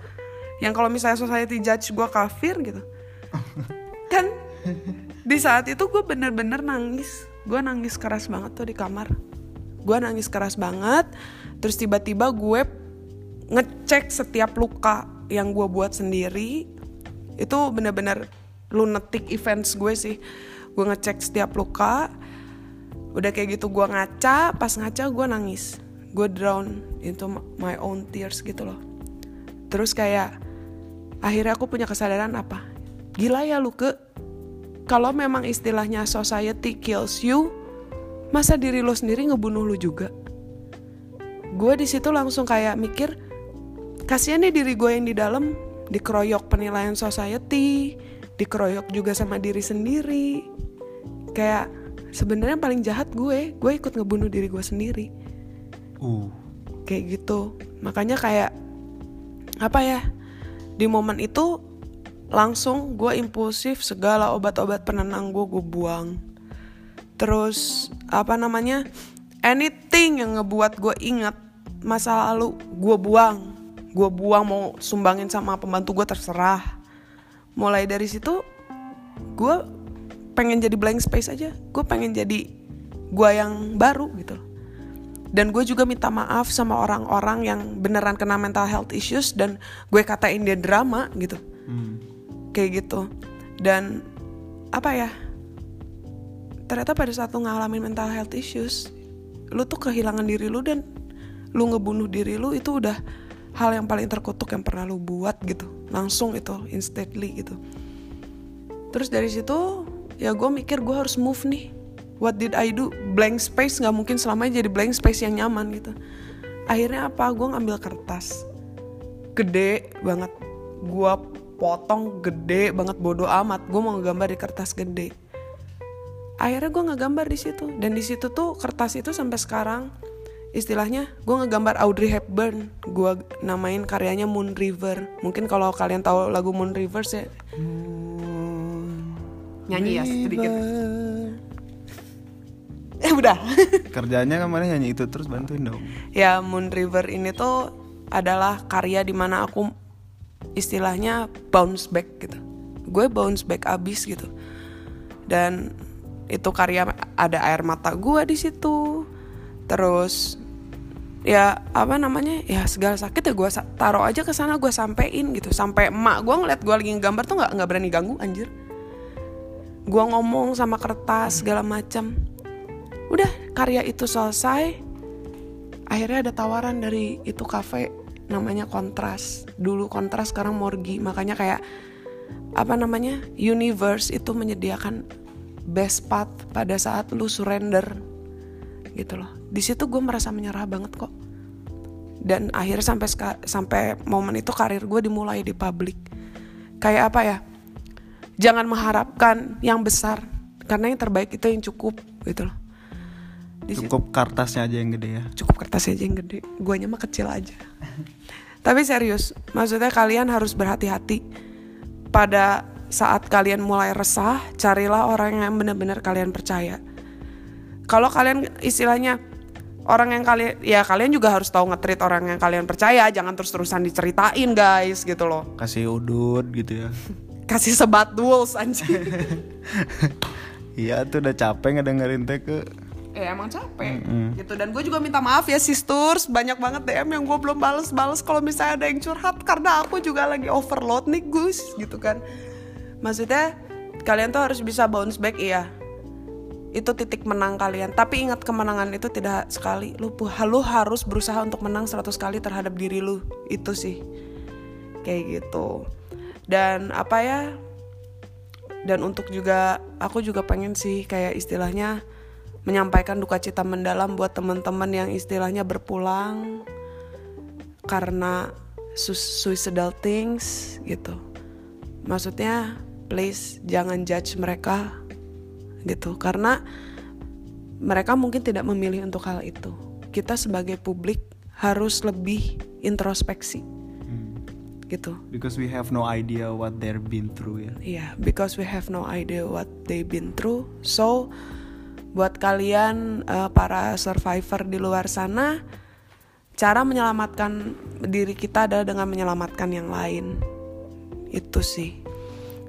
B: Yang kalau misalnya society judge gue kafir gitu. Kan di saat itu gue bener-bener nangis. Gue nangis keras banget tuh di kamar. Gue nangis keras banget. Terus tiba-tiba gue ngecek setiap luka yang gue buat sendiri itu bener-bener lunatic events gue sih. Gue ngecek setiap luka udah kayak gitu gue ngaca pas ngaca gue nangis. Gue drown into my own tears gitu loh. Terus kayak akhirnya aku punya kesadaran apa? Gila ya lu ke kalau memang istilahnya society kills you masa diri lo sendiri ngebunuh lu juga? Gue di situ langsung kayak mikir kasihan nih diri gue yang di dalam. Dikeroyok penilaian society dikeroyok juga sama diri sendiri. Kayak sebenarnya paling jahat gue gue ikut ngebunuh diri gue sendiri.
A: Uh.
B: kayak gitu. Makanya kayak apa ya di momen itu langsung gue impulsif segala obat-obat penenang gue gue buang. Terus apa namanya anything yang ngebuat gue ingat masa lalu gue buang gue buang mau sumbangin sama pembantu gue terserah. Mulai dari situ gue pengen jadi blank space aja. Gue pengen jadi gue yang baru gitu. Dan gue juga minta maaf sama orang-orang yang beneran kena mental health issues dan gue katain dia drama gitu.
A: Hmm.
B: kayak gitu. Dan apa ya ternyata pada saat lu ngalamin mental health issues lu tuh kehilangan diri lu dan lu ngebunuh diri lu itu udah hal yang paling terkutuk yang pernah lu buat gitu langsung itu instantly gitu. Terus dari situ ya gue mikir gue harus move nih. What did I do? Blank space nggak mungkin selamanya jadi blank space yang nyaman gitu. Akhirnya apa? Gue ngambil kertas. Gede banget. Gue potong gede banget bodoh amat. Gue mau ngegambar di kertas gede. Akhirnya gue ngegambar di situ. Dan di situ tuh kertas itu sampai sekarang istilahnya gue ngegambar Audrey Hepburn. Gue namain karyanya Moon River. Mungkin kalau kalian tahu lagu Moon River ya nyanyi ya sedikit. Eh udah.
A: Kerjanya kemarin nyanyi itu terus bantuin dong.
B: ya Moon River ini tuh adalah karya di mana aku istilahnya bounce back gitu. Gue bounce back abis gitu. Dan itu karya ada air mata gue di situ. Terus ya apa namanya ya segala sakit ya gue taruh aja ke sana gue sampein gitu. Sampai emak gue ngeliat gue lagi ngegambar tuh nggak nggak berani ganggu anjir. Gue ngomong sama kertas segala macam udah karya itu selesai akhirnya ada tawaran dari itu kafe namanya kontras. Dulu kontras sekarang morgi. Makanya kayak apa namanya universe itu menyediakan best path pada saat lu surrender gitu loh di situ gue merasa menyerah banget kok. Dan akhirnya sampai sampai momen itu karir gue dimulai di publik. Kayak apa ya? Jangan mengharapkan yang besar karena yang terbaik itu yang cukup gitu loh. Di situ-
A: Cukup kertasnya aja yang gede ya.
B: cukup kertas aja yang gede. Guanya mah kecil aja. Tapi serius maksudnya kalian harus berhati-hati. Pada saat kalian mulai resah carilah orang yang benar-benar kalian percaya. Kalau kalian istilahnya orang yang kalian ya kalian juga harus tahu ngetrit orang yang kalian percaya jangan terus-terusan diceritain guys gitu loh.
A: Kasih udut gitu ya.
B: kasih sebat duels anjing.
A: Iya tuh udah capek ngedengerin teh ke.
B: Eh emang capek? Gitu dan gue juga minta maaf ya sisters. Banyak banget DM yang gue belum bales-bales. Kalau misalnya ada yang curhat karena aku juga lagi overload nih Gus gitu kan. Maksudnya kalian tuh harus bisa bounce back iya itu titik menang kalian. Tapi ingat kemenangan itu tidak sekali. Lu, lu harus berusaha untuk menang 100 kali terhadap diri lu. Itu sih. Kayak gitu. Dan apa ya? Dan untuk juga aku juga pengen sih kayak istilahnya menyampaikan duka cita mendalam buat teman-teman yang istilahnya berpulang karena suicidal things gitu. Maksudnya please jangan judge mereka gitu karena mereka mungkin tidak memilih untuk hal itu kita sebagai publik harus lebih introspeksi gitu.
A: Because we have no idea what they've been through ya.
B: Iya, yeah, because we have no idea what they've been through. So buat kalian uh, para survivor di luar sana, cara menyelamatkan diri kita adalah dengan menyelamatkan yang lain. Itu sih.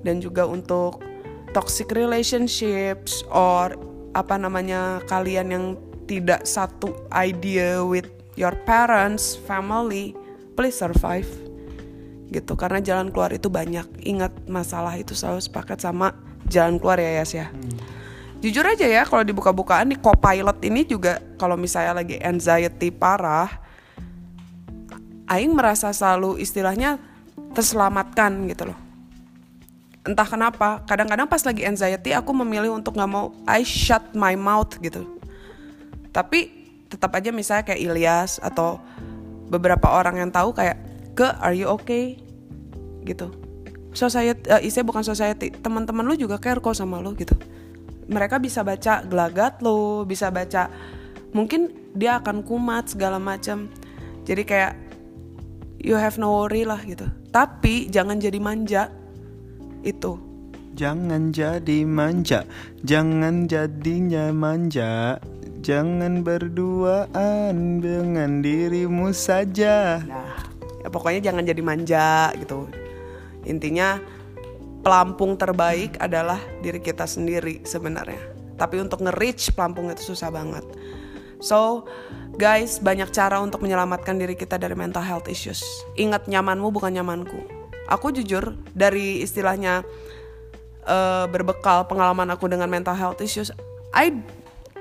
B: Dan juga untuk toxic relationships or apa namanya kalian yang tidak satu idea with your parents, family, please survive. Gitu karena jalan keluar itu banyak. Ingat masalah itu selalu sepakat sama jalan keluar ya Yas ya. Hmm. jujur aja ya kalau dibuka-bukaan di copilot ini juga kalau misalnya lagi anxiety parah Aing merasa selalu istilahnya terselamatkan gitu loh entah kenapa kadang-kadang pas lagi anxiety aku memilih untuk nggak mau I shut my mouth gitu. Tapi tetap aja misalnya kayak Ilyas atau beberapa orang yang tahu kayak ke are you okay? gitu. Society uh, eh, bukan society teman-teman lu juga care kok sama lu gitu. Mereka bisa baca gelagat lu bisa baca mungkin dia akan kumat segala macam. Jadi kayak you have no worry lah gitu. Tapi jangan jadi manja itu.
A: Jangan jadi manja jangan jadinya manja. Jangan berduaan dengan dirimu saja.
B: Nah ya pokoknya jangan jadi manja gitu. Intinya pelampung terbaik adalah diri kita sendiri sebenarnya. Tapi untuk nge-reach pelampung itu susah banget. So guys banyak cara untuk menyelamatkan diri kita dari mental health issues. Ingat nyamanmu bukan nyamanku aku jujur dari istilahnya uh, berbekal pengalaman aku dengan mental health issues I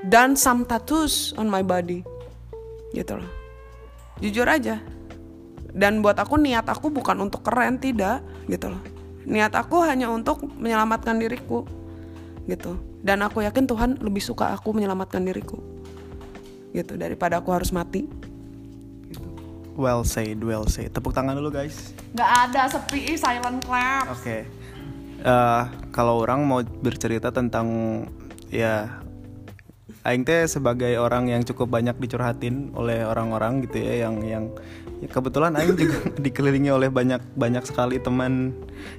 B: done some tattoos on my body. Gitu loh. Jujur aja. Dan buat aku niat aku bukan untuk keren tidak. Gitu loh. Niat aku hanya untuk menyelamatkan diriku. Gitu. Dan aku yakin Tuhan lebih suka aku menyelamatkan diriku. Gitu daripada aku harus mati.
A: Well said well said tepuk tangan dulu guys
B: nggak ada sepi silent clap
A: oke okay. uh, eh, kalau orang mau bercerita tentang ya Aing teh sebagai orang yang cukup banyak dicurhatin oleh orang-orang gitu ya yang yang ya kebetulan Aing juga dikelilingi oleh banyak banyak sekali teman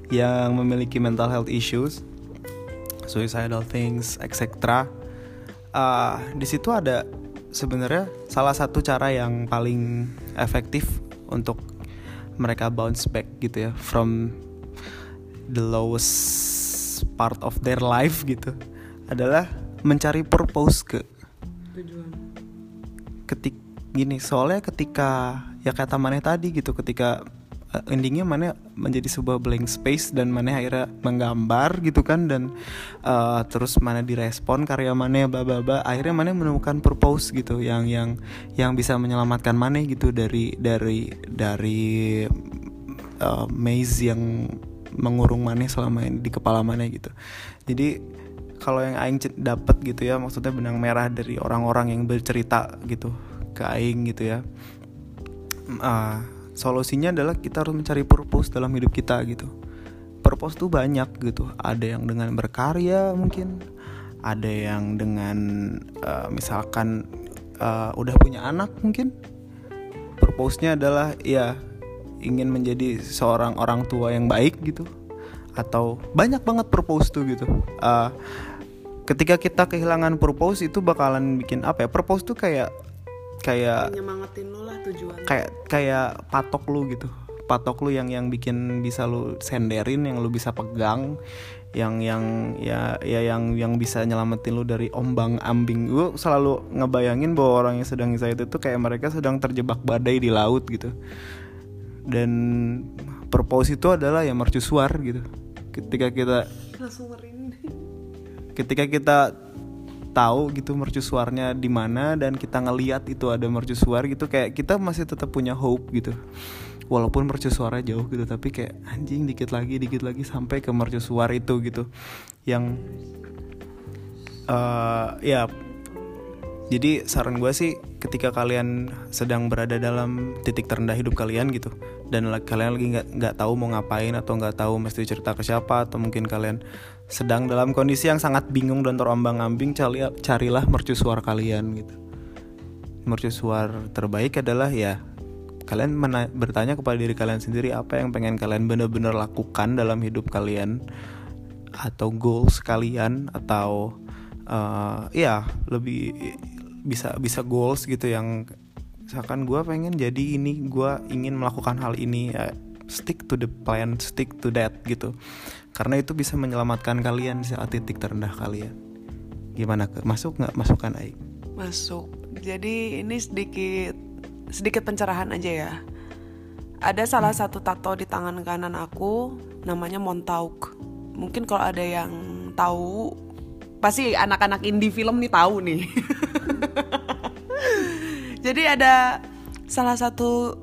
A: yang memiliki mental health issues, suicidal things, etc. Uh, di situ ada sebenarnya salah satu cara yang paling efektif untuk mereka bounce back gitu ya from the lowest part of their life gitu adalah mencari purpose ke tujuan. ketik gini soalnya ketika ya kata mana tadi gitu ketika endingnya mana menjadi sebuah blank space dan mana akhirnya menggambar gitu kan dan uh, terus mana direspon karya mana bla bla bla. Akhirnya mana menemukan purpose gitu yang yang yang bisa menyelamatkan mana gitu dari dari dari uh, maze yang mengurung mana selama ini di kepala mana gitu. Jadi kalau yang aing dapat gitu ya maksudnya benang merah dari orang-orang yang bercerita gitu ke aing gitu ya. Uh, solusinya adalah kita harus mencari purpose dalam hidup kita gitu. Purpose tuh banyak gitu. Ada yang dengan berkarya mungkin ada yang dengan uh, misalkan uh, udah punya anak mungkin. Purpose-nya adalah ya ingin menjadi seorang orang tua yang baik gitu. Atau banyak banget purpose tuh gitu. Uh, ketika kita kehilangan purpose itu bakalan bikin apa ya? Purpose tuh kayak kayak
B: nyemangatin lu lah tujuan
A: kayak kayak patok lu gitu. Patok lu yang yang bikin bisa lu senderin yang lu bisa pegang yang yang ya ya yang yang bisa nyelamatin lu dari ombang ambing. Gue selalu ngebayangin bahwa orang yang sedang saya itu kayak mereka sedang terjebak badai di laut gitu. Dan purpose itu adalah ya mercusuar gitu. Ketika kita ketika kita tahu gitu mercusuarnya di mana dan kita ngeliat itu ada mercusuar gitu kayak kita masih tetap punya hope gitu. Walaupun mercusuarnya jauh gitu tapi kayak anjing dikit lagi dikit lagi sampai ke mercusuar itu gitu. Yang uh, ya jadi saran gue sih ketika kalian sedang berada dalam titik terendah hidup kalian gitu dan kalian lagi nggak nggak tahu mau ngapain atau nggak tahu mesti cerita ke siapa atau mungkin kalian sedang dalam kondisi yang sangat bingung dan terombang-ambing carilah mercusuar kalian gitu. Mercusuar terbaik adalah ya kalian bertanya kepada diri kalian sendiri apa yang pengen kalian bener-bener lakukan dalam hidup kalian atau goals kalian atau uh, ya lebih bisa bisa goals gitu yang misalkan gue pengen jadi ini gue ingin melakukan hal ini ya, stick to the plan stick to that gitu. Karena itu bisa menyelamatkan kalian saat titik terendah kalian. Gimana ke masuk nggak? Masukkan Aik.
B: Masuk. Jadi ini sedikit sedikit pencerahan aja ya. Ada salah satu tato di tangan kanan aku namanya Montauk. Mungkin kalau ada yang tahu pasti anak-anak indie film nih tahu nih. Jadi ada salah satu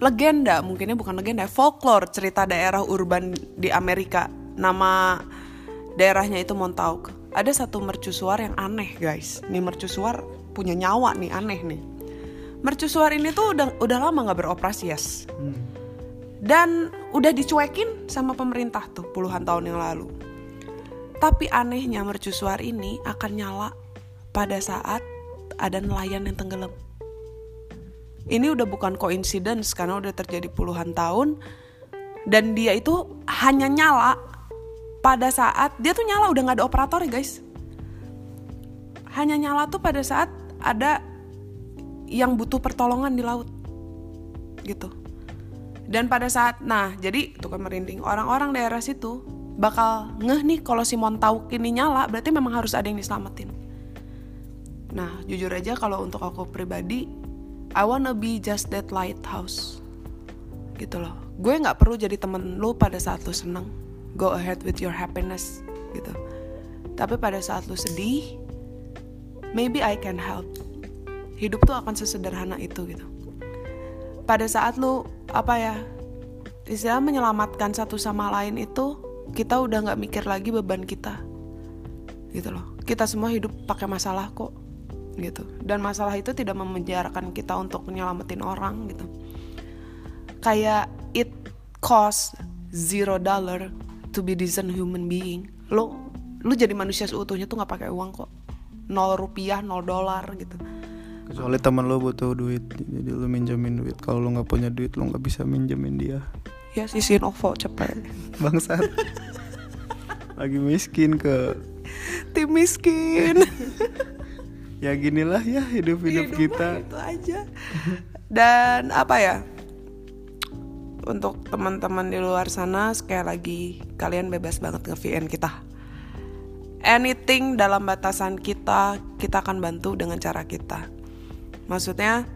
B: legenda, mungkinnya bukan legenda, folklore cerita daerah urban di Amerika. Nama daerahnya itu Montauk. Ada satu mercusuar yang aneh, guys. Nih mercusuar punya nyawa nih, aneh nih mercusuar ini tuh udah udah lama nggak beroperasi yes hmm. dan udah dicuekin sama pemerintah tuh puluhan tahun yang lalu tapi anehnya mercusuar ini akan nyala pada saat ada nelayan yang tenggelam. Ini udah bukan coincidence karena udah terjadi puluhan tahun dan dia itu hanya nyala pada saat dia tuh nyala udah nggak ada operator ya guys. Hanya nyala tuh pada saat ada yang butuh pertolongan di laut gitu. Dan pada saat nah jadi itu kan merinding orang-orang daerah situ bakal ngeh nih kalau si Montauk ini nyala berarti memang harus ada yang diselamatin. Nah jujur aja kalau untuk aku pribadi I wanna be just that lighthouse. Gitu loh. Gue nggak perlu jadi temen lu pada saat lu seneng. Go ahead with your happiness gitu. Tapi pada saat lu sedih maybe I can help. Hidup tuh akan sesederhana itu gitu. Pada saat lu apa ya istilah menyelamatkan satu sama lain itu kita udah nggak mikir lagi beban kita. Gitu loh. Kita semua hidup pakai masalah kok. Gitu. Dan masalah itu tidak memenjarakan kita untuk menyelamatin orang gitu. Kayak it cost zero dollar to be decent human being. Lo lu jadi manusia seutuhnya tuh nggak pakai uang kok. Nol rupiah nol dolar gitu.
A: Kecuali teman lo butuh duit jadi lo minjemin duit. Kalau lo nggak punya duit lo nggak bisa minjemin dia
B: ya sisihin OVO cepet.
A: Bangsat. Lagi miskin ke.
B: Tim miskin.
A: Ya ginilah ya hidup hidup, kita.
B: itu aja. Dan apa ya? Untuk teman-teman di luar sana sekali lagi kalian bebas banget nge VN kita. Anything dalam batasan kita kita akan bantu dengan cara kita. Maksudnya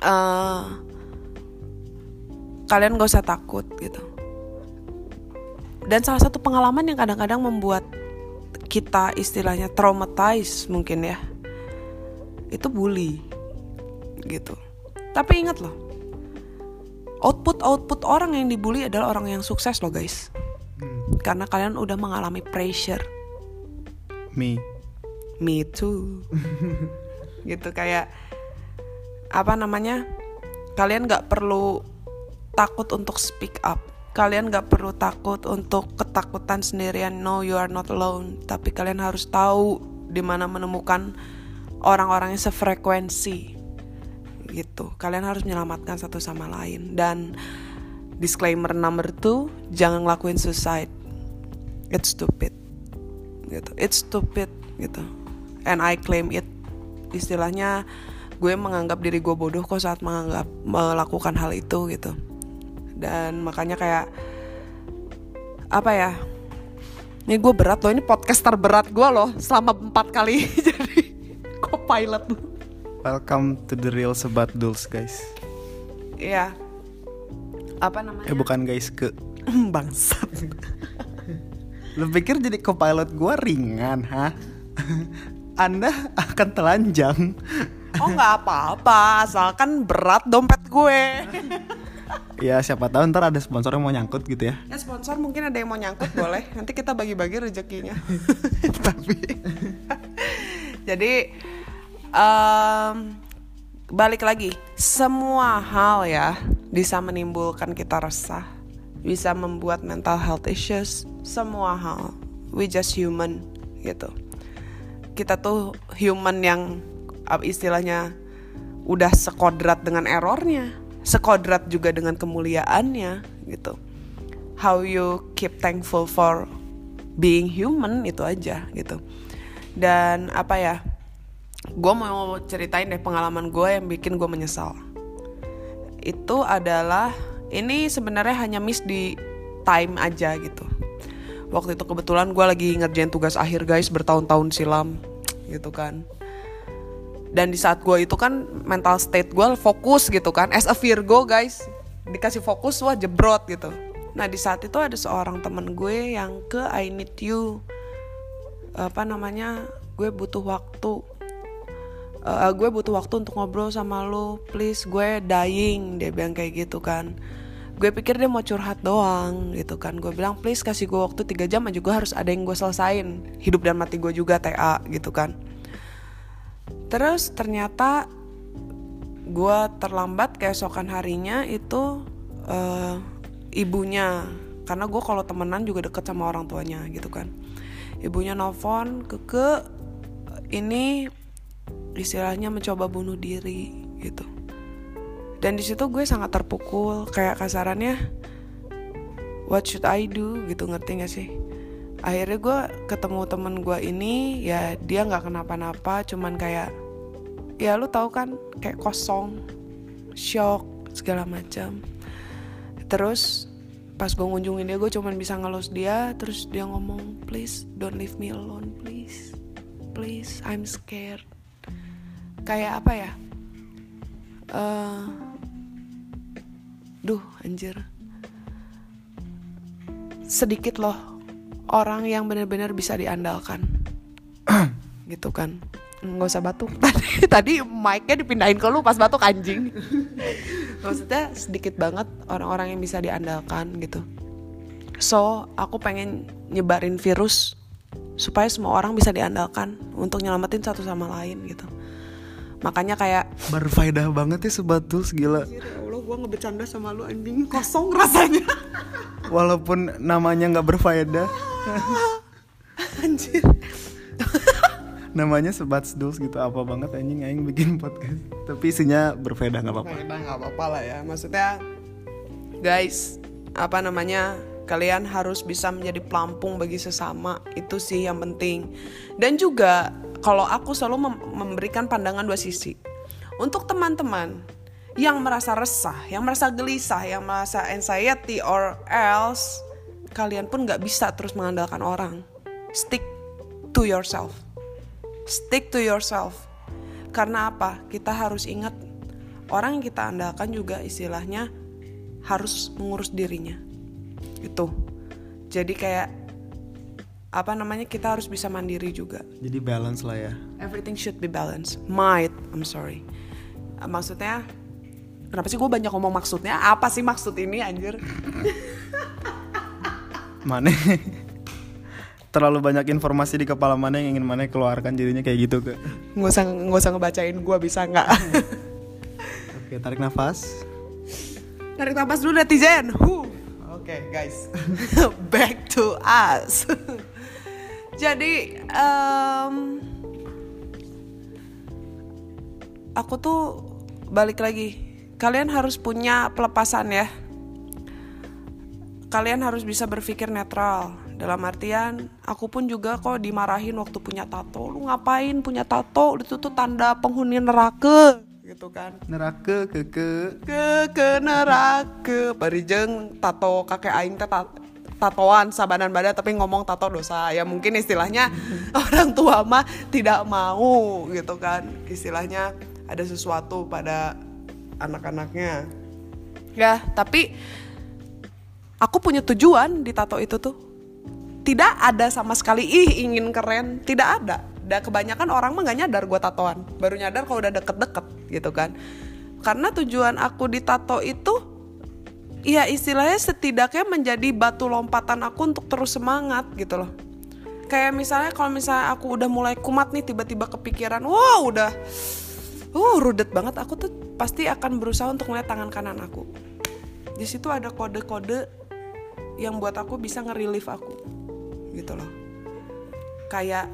B: uh, kalian gak usah takut gitu. Dan salah satu pengalaman yang kadang-kadang membuat kita istilahnya traumatized mungkin ya itu bully gitu. Tapi ingat loh output output orang yang dibully adalah orang yang sukses loh guys. Hmm. karena kalian udah mengalami pressure.
A: Me.
B: Me too. Gitu kayak apa namanya kalian nggak perlu takut untuk speak up. Kalian nggak perlu takut untuk ketakutan sendirian. No you are not alone. Tapi kalian harus tahu di mana menemukan orang-orang yang sefrekuensi. Gitu. Kalian harus menyelamatkan satu sama lain. Dan disclaimer number two jangan ngelakuin suicide. It's stupid. Gitu. It's stupid. Gitu. And I claim it. Istilahnya gue menganggap diri gue bodoh kok saat menganggap melakukan hal itu gitu dan makanya kayak apa ya ini gue berat loh ini podcast terberat gue loh selama empat kali. Jadi co-pilot.
A: Welcome to the real sebat dulls guys.
B: Iya. Apa namanya?
A: Eh bukan guys ke.
B: Bangsat.
A: Lu pikir jadi co-pilot gue ringan ha? Anda akan telanjang.
B: Oh nggak apa-apa asalkan berat dompet gue
A: ya siapa tahu ntar ada sponsor yang mau nyangkut gitu ya
B: Ya sponsor mungkin ada yang mau nyangkut boleh. Nanti kita bagi-bagi rezekinya. Tapi jadi em, balik lagi, semua hal ya bisa menimbulkan kita resah, bisa membuat mental health issues, semua hal. We just human gitu. Kita tuh human yang istilahnya udah sekodrat dengan errornya, sekodrat juga dengan kemuliaannya gitu. How you keep thankful for being human itu aja gitu. Dan apa ya gue mau ceritain deh pengalaman gue yang bikin gue menyesal. Itu adalah ini sebenarnya hanya miss di time aja gitu. Waktu itu kebetulan gue lagi ngerjain tugas akhir guys bertahun-tahun silam gitu kan dan di saat gue itu kan mental state gue fokus gitu kan. As a Virgo guys. Dikasih fokus wah jebrot gitu. Nah di saat itu ada seorang temen gue yang ke I need you. Apa namanya? Gue butuh waktu. Eh, gue butuh waktu untuk ngobrol sama lo. Please gue dying dia bilang kayak gitu kan. Gue pikir dia mau curhat doang gitu kan. Gue bilang please kasih gue waktu 3 jam aja gue harus ada yang gue selesain. Hidup dan mati gue juga TA gitu kan Terus ternyata gue terlambat keesokan harinya itu eh, ibunya. Karena gue kalau temenan juga deket sama orang tuanya gitu kan. Ibunya nelfon keke ini istilahnya mencoba bunuh diri gitu. Dan di situ gue sangat terpukul kayak kasarannya what should I do? gitu ngerti gak sih akhirnya gue ketemu temen gue ini ya dia nggak kenapa-napa cuman kayak ya lu tahu kan kayak kosong shock segala macam. Terus pas gue ngunjungin dia gue cuman bisa ngelus dia terus dia ngomong please don't leave me alone please please I'm scared. Kayak apa ya? Eh duh anjir. Sedikit loh orang yang benar-benar bisa diandalkan. Gitu kan. Nggak usah batuk. Tadi tadi mic-nya dipindahin ke lu pas batuk anjing. Maksudnya sedikit banget orang-orang yang bisa diandalkan gitu. So aku pengen nyebarin virus supaya semua orang bisa diandalkan untuk nyelamatin satu sama lain gitu. Makanya kayak
A: berfaedah banget ya sobat tools gila.
B: Ya Allah gue ngebercanda sama lu anjing. Kosong rasanya.
A: Walaupun namanya nggak berfaedah
B: anjir.
A: Namanya sobat tools gitu. Apa banget anjing aing bikin podcast. Tapi isinya berfaedah nggak apa-apa.
B: Faedah nggak apa-apa lah ya. Maksudnya guys apa namanya? Kalian harus bisa menjadi pelampung bagi sesama. Itu sih yang penting. Dan juga kalau aku selalu mem- memberikan pandangan dua sisi. Untuk teman-teman yang merasa resah yang merasa gelisah yang merasa anxiety or else kalian pun nggak bisa terus mengandalkan orang. Stick to yourself. Stick to yourself. Karena apa? Kita harus ingat orang yang kita andalkan juga istilahnya harus mengurus dirinya. Itu jadi kayak apa namanya kita harus bisa mandiri juga.
A: Jadi balance lah ya.
B: Everything should be balanced. Might I'm sorry. Maksudnya kenapa sih gue banyak ngomong maksudnya? Apa sih maksud ini anjir
A: mana terlalu banyak informasi di kepala mana yang ingin mana keluarkan jadinya kayak gitu ke
B: nggak usah nggak usah ngebacain gue bisa nggak?
A: Oke tarik nafas.
B: Tarik nafas dulu netizen. Huh. oke guys. Back to us. Jadi em, aku tuh balik lagi. Kalian harus punya pelepasan ya kalian harus bisa berpikir netral. Dalam artian aku pun juga kok dimarahin waktu punya tato. Lu ngapain punya tato? Itu tuh tanda penghuni neraka gitu kan.
A: Neraka ke ke
B: ke ke neraka parijeng tato kakek aing teh tat- tatoan sabanan badan tapi ngomong tato dosa. Ya mungkin istilahnya orang tua mah tidak mau gitu kan. Istilahnya ada sesuatu pada anak-anaknya. Ya tapi aku punya tujuan di tato itu tuh. Tidak ada sama sekali ih ingin keren. Tidak ada. Dan kebanyakan orang mah gak nyadar gue tatoan. Baru nyadar kalau udah deket-deket gitu kan. Karena tujuan aku di tato itu ya istilahnya setidaknya menjadi batu lompatan aku untuk terus semangat gitu loh. Kayak misalnya kalau misalnya aku udah mulai kumat nih tiba-tiba kepikiran wow udah uh rudet banget. Aku tuh pasti akan berusaha untuk ngeliat tangan kanan aku. Di situ ada kode-kode yang buat aku bisa nge-relief aku gitu loh. Kayak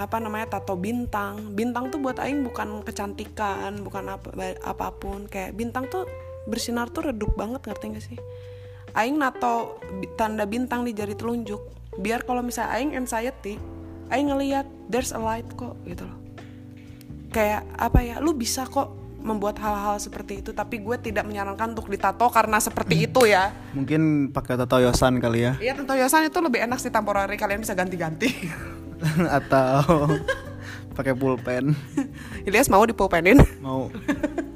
B: apa namanya tato bintang. Bintang tuh buat aing bukan kecantikan bukan apa apa pun. Kayak bintang tuh bersinar tuh redup banget ngerti gak sih? Aing nato tanda bintang di jari telunjuk. Biar kalau misalnya aing anxiety aing ngeliat there's a light kok gitu loh. Kayak apa ya lu bisa kok membuat hal-hal seperti itu tapi gue tidak menyarankan untuk ditato karena seperti itu ya.
A: Mungkin pakai tato yosan kali ya.
B: Iya tentu yosan itu lebih enak sih temporary kalian bisa ganti-ganti.
A: Atau pakai pulpen.
B: Ilyas mau dipulpenin?
A: Mau.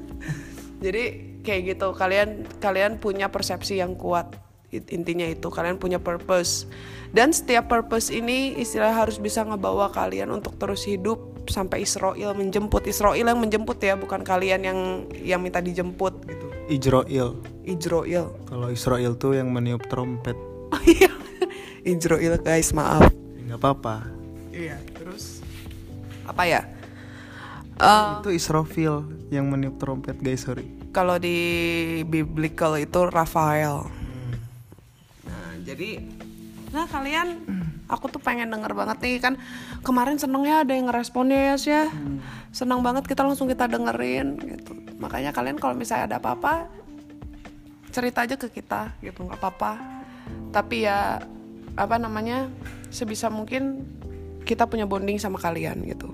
B: Jadi kayak gitu kalian kalian punya persepsi yang kuat intinya itu. Kalian punya purpose. Dan setiap purpose ini istilah harus bisa ngebawa kalian untuk terus hidup sampai Israel menjemput Israel yang menjemput ya bukan kalian yang yang minta dijemput gitu.
A: Ijroil.
B: Israel
A: kalau Israel tuh yang meniup trompet.
B: Oh iya. Israel guys maaf.
A: Nggak apa-apa.
B: Iya terus? Apa ya? Eh,
A: itu Israfil yang meniup trompet guys sorry.
B: kalau di biblical itu Rafael. Nah, jadi nah kalian aku tuh pengen denger banget nih kan kemarin senengnya ada yang ngeresponnya ya sih ya. Senang banget kita langsung kita dengerin gitu. Makanya kalian kalau misalnya ada apa-apa cerita aja ke kita gitu nggak apa-apa. Tapi ya apa namanya sebisa mungkin kita punya bonding sama kalian gitu.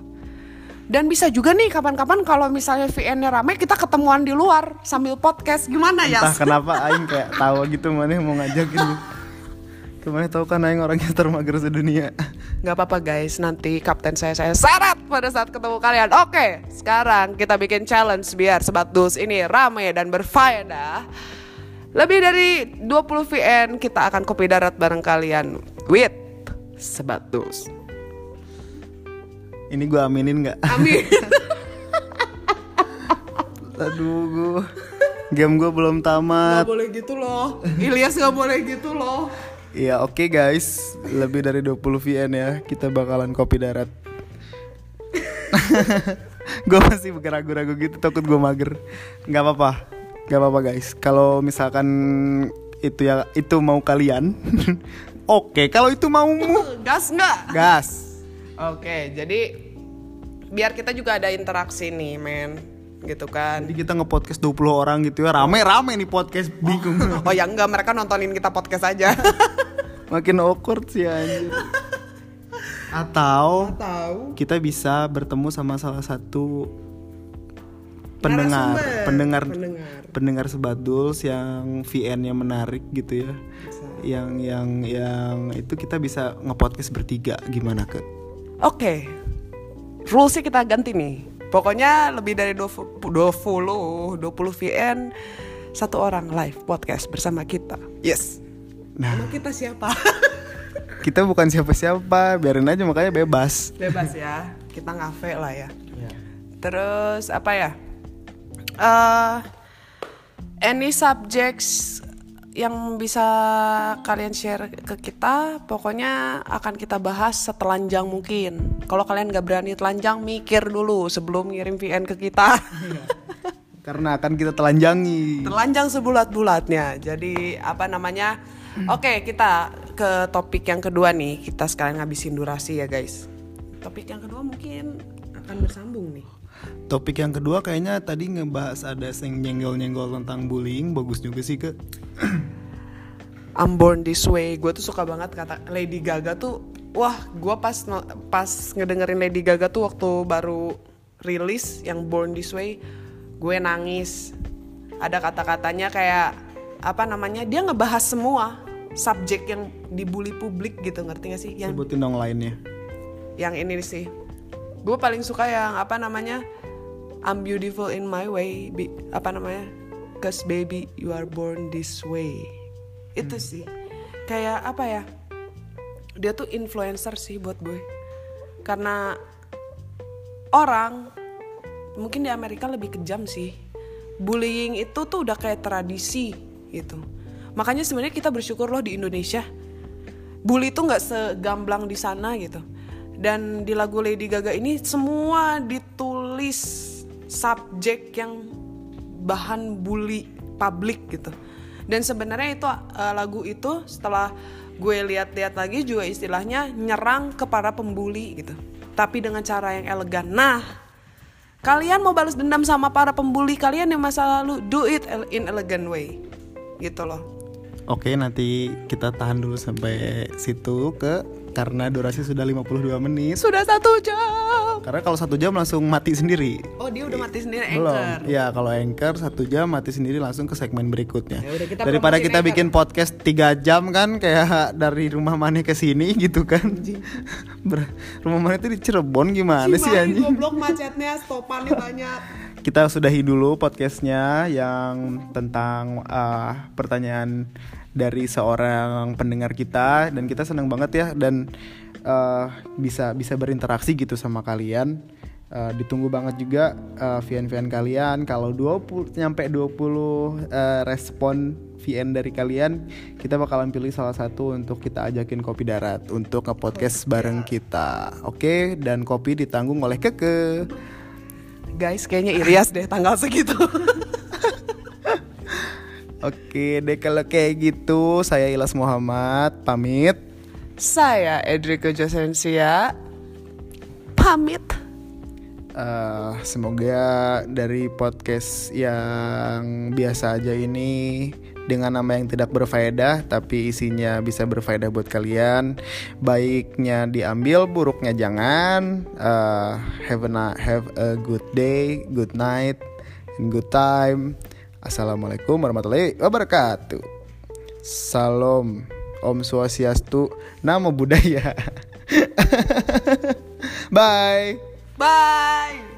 B: Dan bisa juga nih kapan-kapan kalau misalnya VN-nya rame kita ketemuan di luar sambil podcast gimana ya?
A: entah kenapa Aing kayak tahu gitu mana mau ngajakin ke mana tahu kan Aing orangnya termager sedunia
B: Gak apa-apa guys, nanti kapten saya saya syarat pada saat ketemu kalian. Oke, sekarang kita bikin challenge biar Sebat Dus ini rame dan berfaedah. Lebih dari 20 VN kita akan kopi darat bareng kalian with Sebat Dus.
A: ini gue aminin nggak
B: Amin.
A: aduh gue game gue belum tamat
B: gak boleh gitu loh. Ilyas gak boleh gitu loh.
A: Ya oke guys, lebih dari 20 VN ya, kita bakalan kopi darat. gue masih ragu-ragu gitu, takut gue mager. Gak apa-apa, gak apa-apa guys. Kalau misalkan itu ya itu mau kalian, oke. Kalau itu maumu,
B: Gas nggak?
A: gas.
B: Oke, jadi biar kita juga ada interaksi nih, men. Gitu kan.
A: Jadi kita nge-podcast 20 orang gitu ya, rame-rame nih podcast, bingung.
B: Oh ya enggak, mereka nontonin kita podcast aja.
A: Makin awkward sih anjir. Atau
B: Tahu.
A: kita bisa bertemu sama salah satu pendengar, pendengar,
B: Pendengar.
A: pendengar sebaduls yang VN-nya menarik gitu ya. Yang yang yang itu kita bisa ngepodcast bertiga gimana ke?
B: Oke. Rulesnya kita ganti nih. Pokoknya lebih dari 20 20 20 VN satu orang live podcast bersama kita. Yes.
A: Nah,
B: Emang kita siapa?
A: kita bukan siapa-siapa, biarin aja makanya bebas.
B: Bebas ya. Kita ngafe lah ya. Terus apa ya? eh any subjects yang bisa kalian share ke kita, pokoknya akan kita bahas setelanjang mungkin. Kalau kalian gak berani telanjang, mikir dulu sebelum ngirim VN ke kita.
A: Karena akan kita telanjangi.
B: Telanjang sebulat-bulatnya. Jadi apa namanya? Oke, kita ke topik yang kedua nih. Kita sekarang ngabisin durasi ya guys. Topik yang kedua mungkin akan bersambung nih.
A: Topik yang kedua kayaknya tadi ngebahas ada yang nyenggol-nyenggol tentang bullying, bagus juga sih ke.
B: I'm born this way. Gue tuh suka banget kata Lady Gaga tuh. Wah, gue pas pas ngedengerin Lady Gaga tuh waktu baru rilis yang Born This Way, gue nangis. Ada kata-katanya kayak apa namanya? Dia ngebahas semua subjek yang dibully publik gitu, ngerti gak sih? Yang
A: Sebutin dong lainnya.
B: yang ini sih. Gue paling suka yang apa namanya? I'm beautiful in my way. Bi- apa namanya? Cause baby you are born this way. Itu sih. Kayak apa ya? Dia tuh influencer sih buat gue. Karena orang mungkin di Amerika lebih kejam sih. Bullying itu tuh udah kayak tradisi gitu. makanya sebenarnya kita bersyukur loh di Indonesia bully itu nggak segamblang di sana gitu dan di lagu Lady Gaga ini semua ditulis subjek yang bahan bully publik gitu. Dan sebenarnya itu uh, lagu itu setelah gue lihat-lihat lagi juga istilahnya nyerang ke para pembuli gitu. Tapi dengan cara yang elegan. Nah kalian mau balas dendam sama para pembuli kalian yang masa lalu do it in elegant way. Gitu loh.
A: Oke, nanti kita tahan dulu sampai situ ke karena durasi sudah 52 menit.
B: Sudah satu jam.
A: Karena kalau satu jam langsung mati sendiri.
B: Oh dia udah mati sendiri
A: Belum.
B: anchor.
A: Ya kalau anchor satu jam mati sendiri langsung ke segmen berikutnya.
B: Ya udah, kita
A: Daripada kita
B: Anchor.
A: bikin podcast tiga jam kan kayak dari rumah mana ke sini gitu kan. Rumah mana itu di Cirebon gimana sih anjing?
B: goblok macetnya, stopannya banyak.
A: kita sudahi dulu podcastnya yang tentang uh, pertanyaan dari seorang pendengar kita dan kita senang banget ya dan uh, bisa bisa berinteraksi gitu sama kalian. Uh, ditunggu banget juga uh, VN-VN kalian. Kalau 20 nyampe 20 uh, respon VN dari kalian kita bakalan pilih salah satu untuk kita ajakin kopi darat untuk nge-podcast bareng kita. Oke? Dan kopi ditanggung oleh Keke.
B: Guys, kayaknya Irias deh tanggal segitu.
A: Oke deh kalau kayak gitu saya Ilas Muhammad pamit.
B: Saya Edrico Josensia pamit.
A: Eh, semoga dari podcast yang biasa aja ini dengan nama yang tidak berfaedah tapi isinya bisa berfaedah buat kalian. Baiknya diambil, buruknya jangan. Eh, have a have a good day, good night, and good time. Assalamualaikum warahmatullahi wabarakatuh. Salam, Om Swastiastu, Namo Buddhaya. Bye.
B: Bye.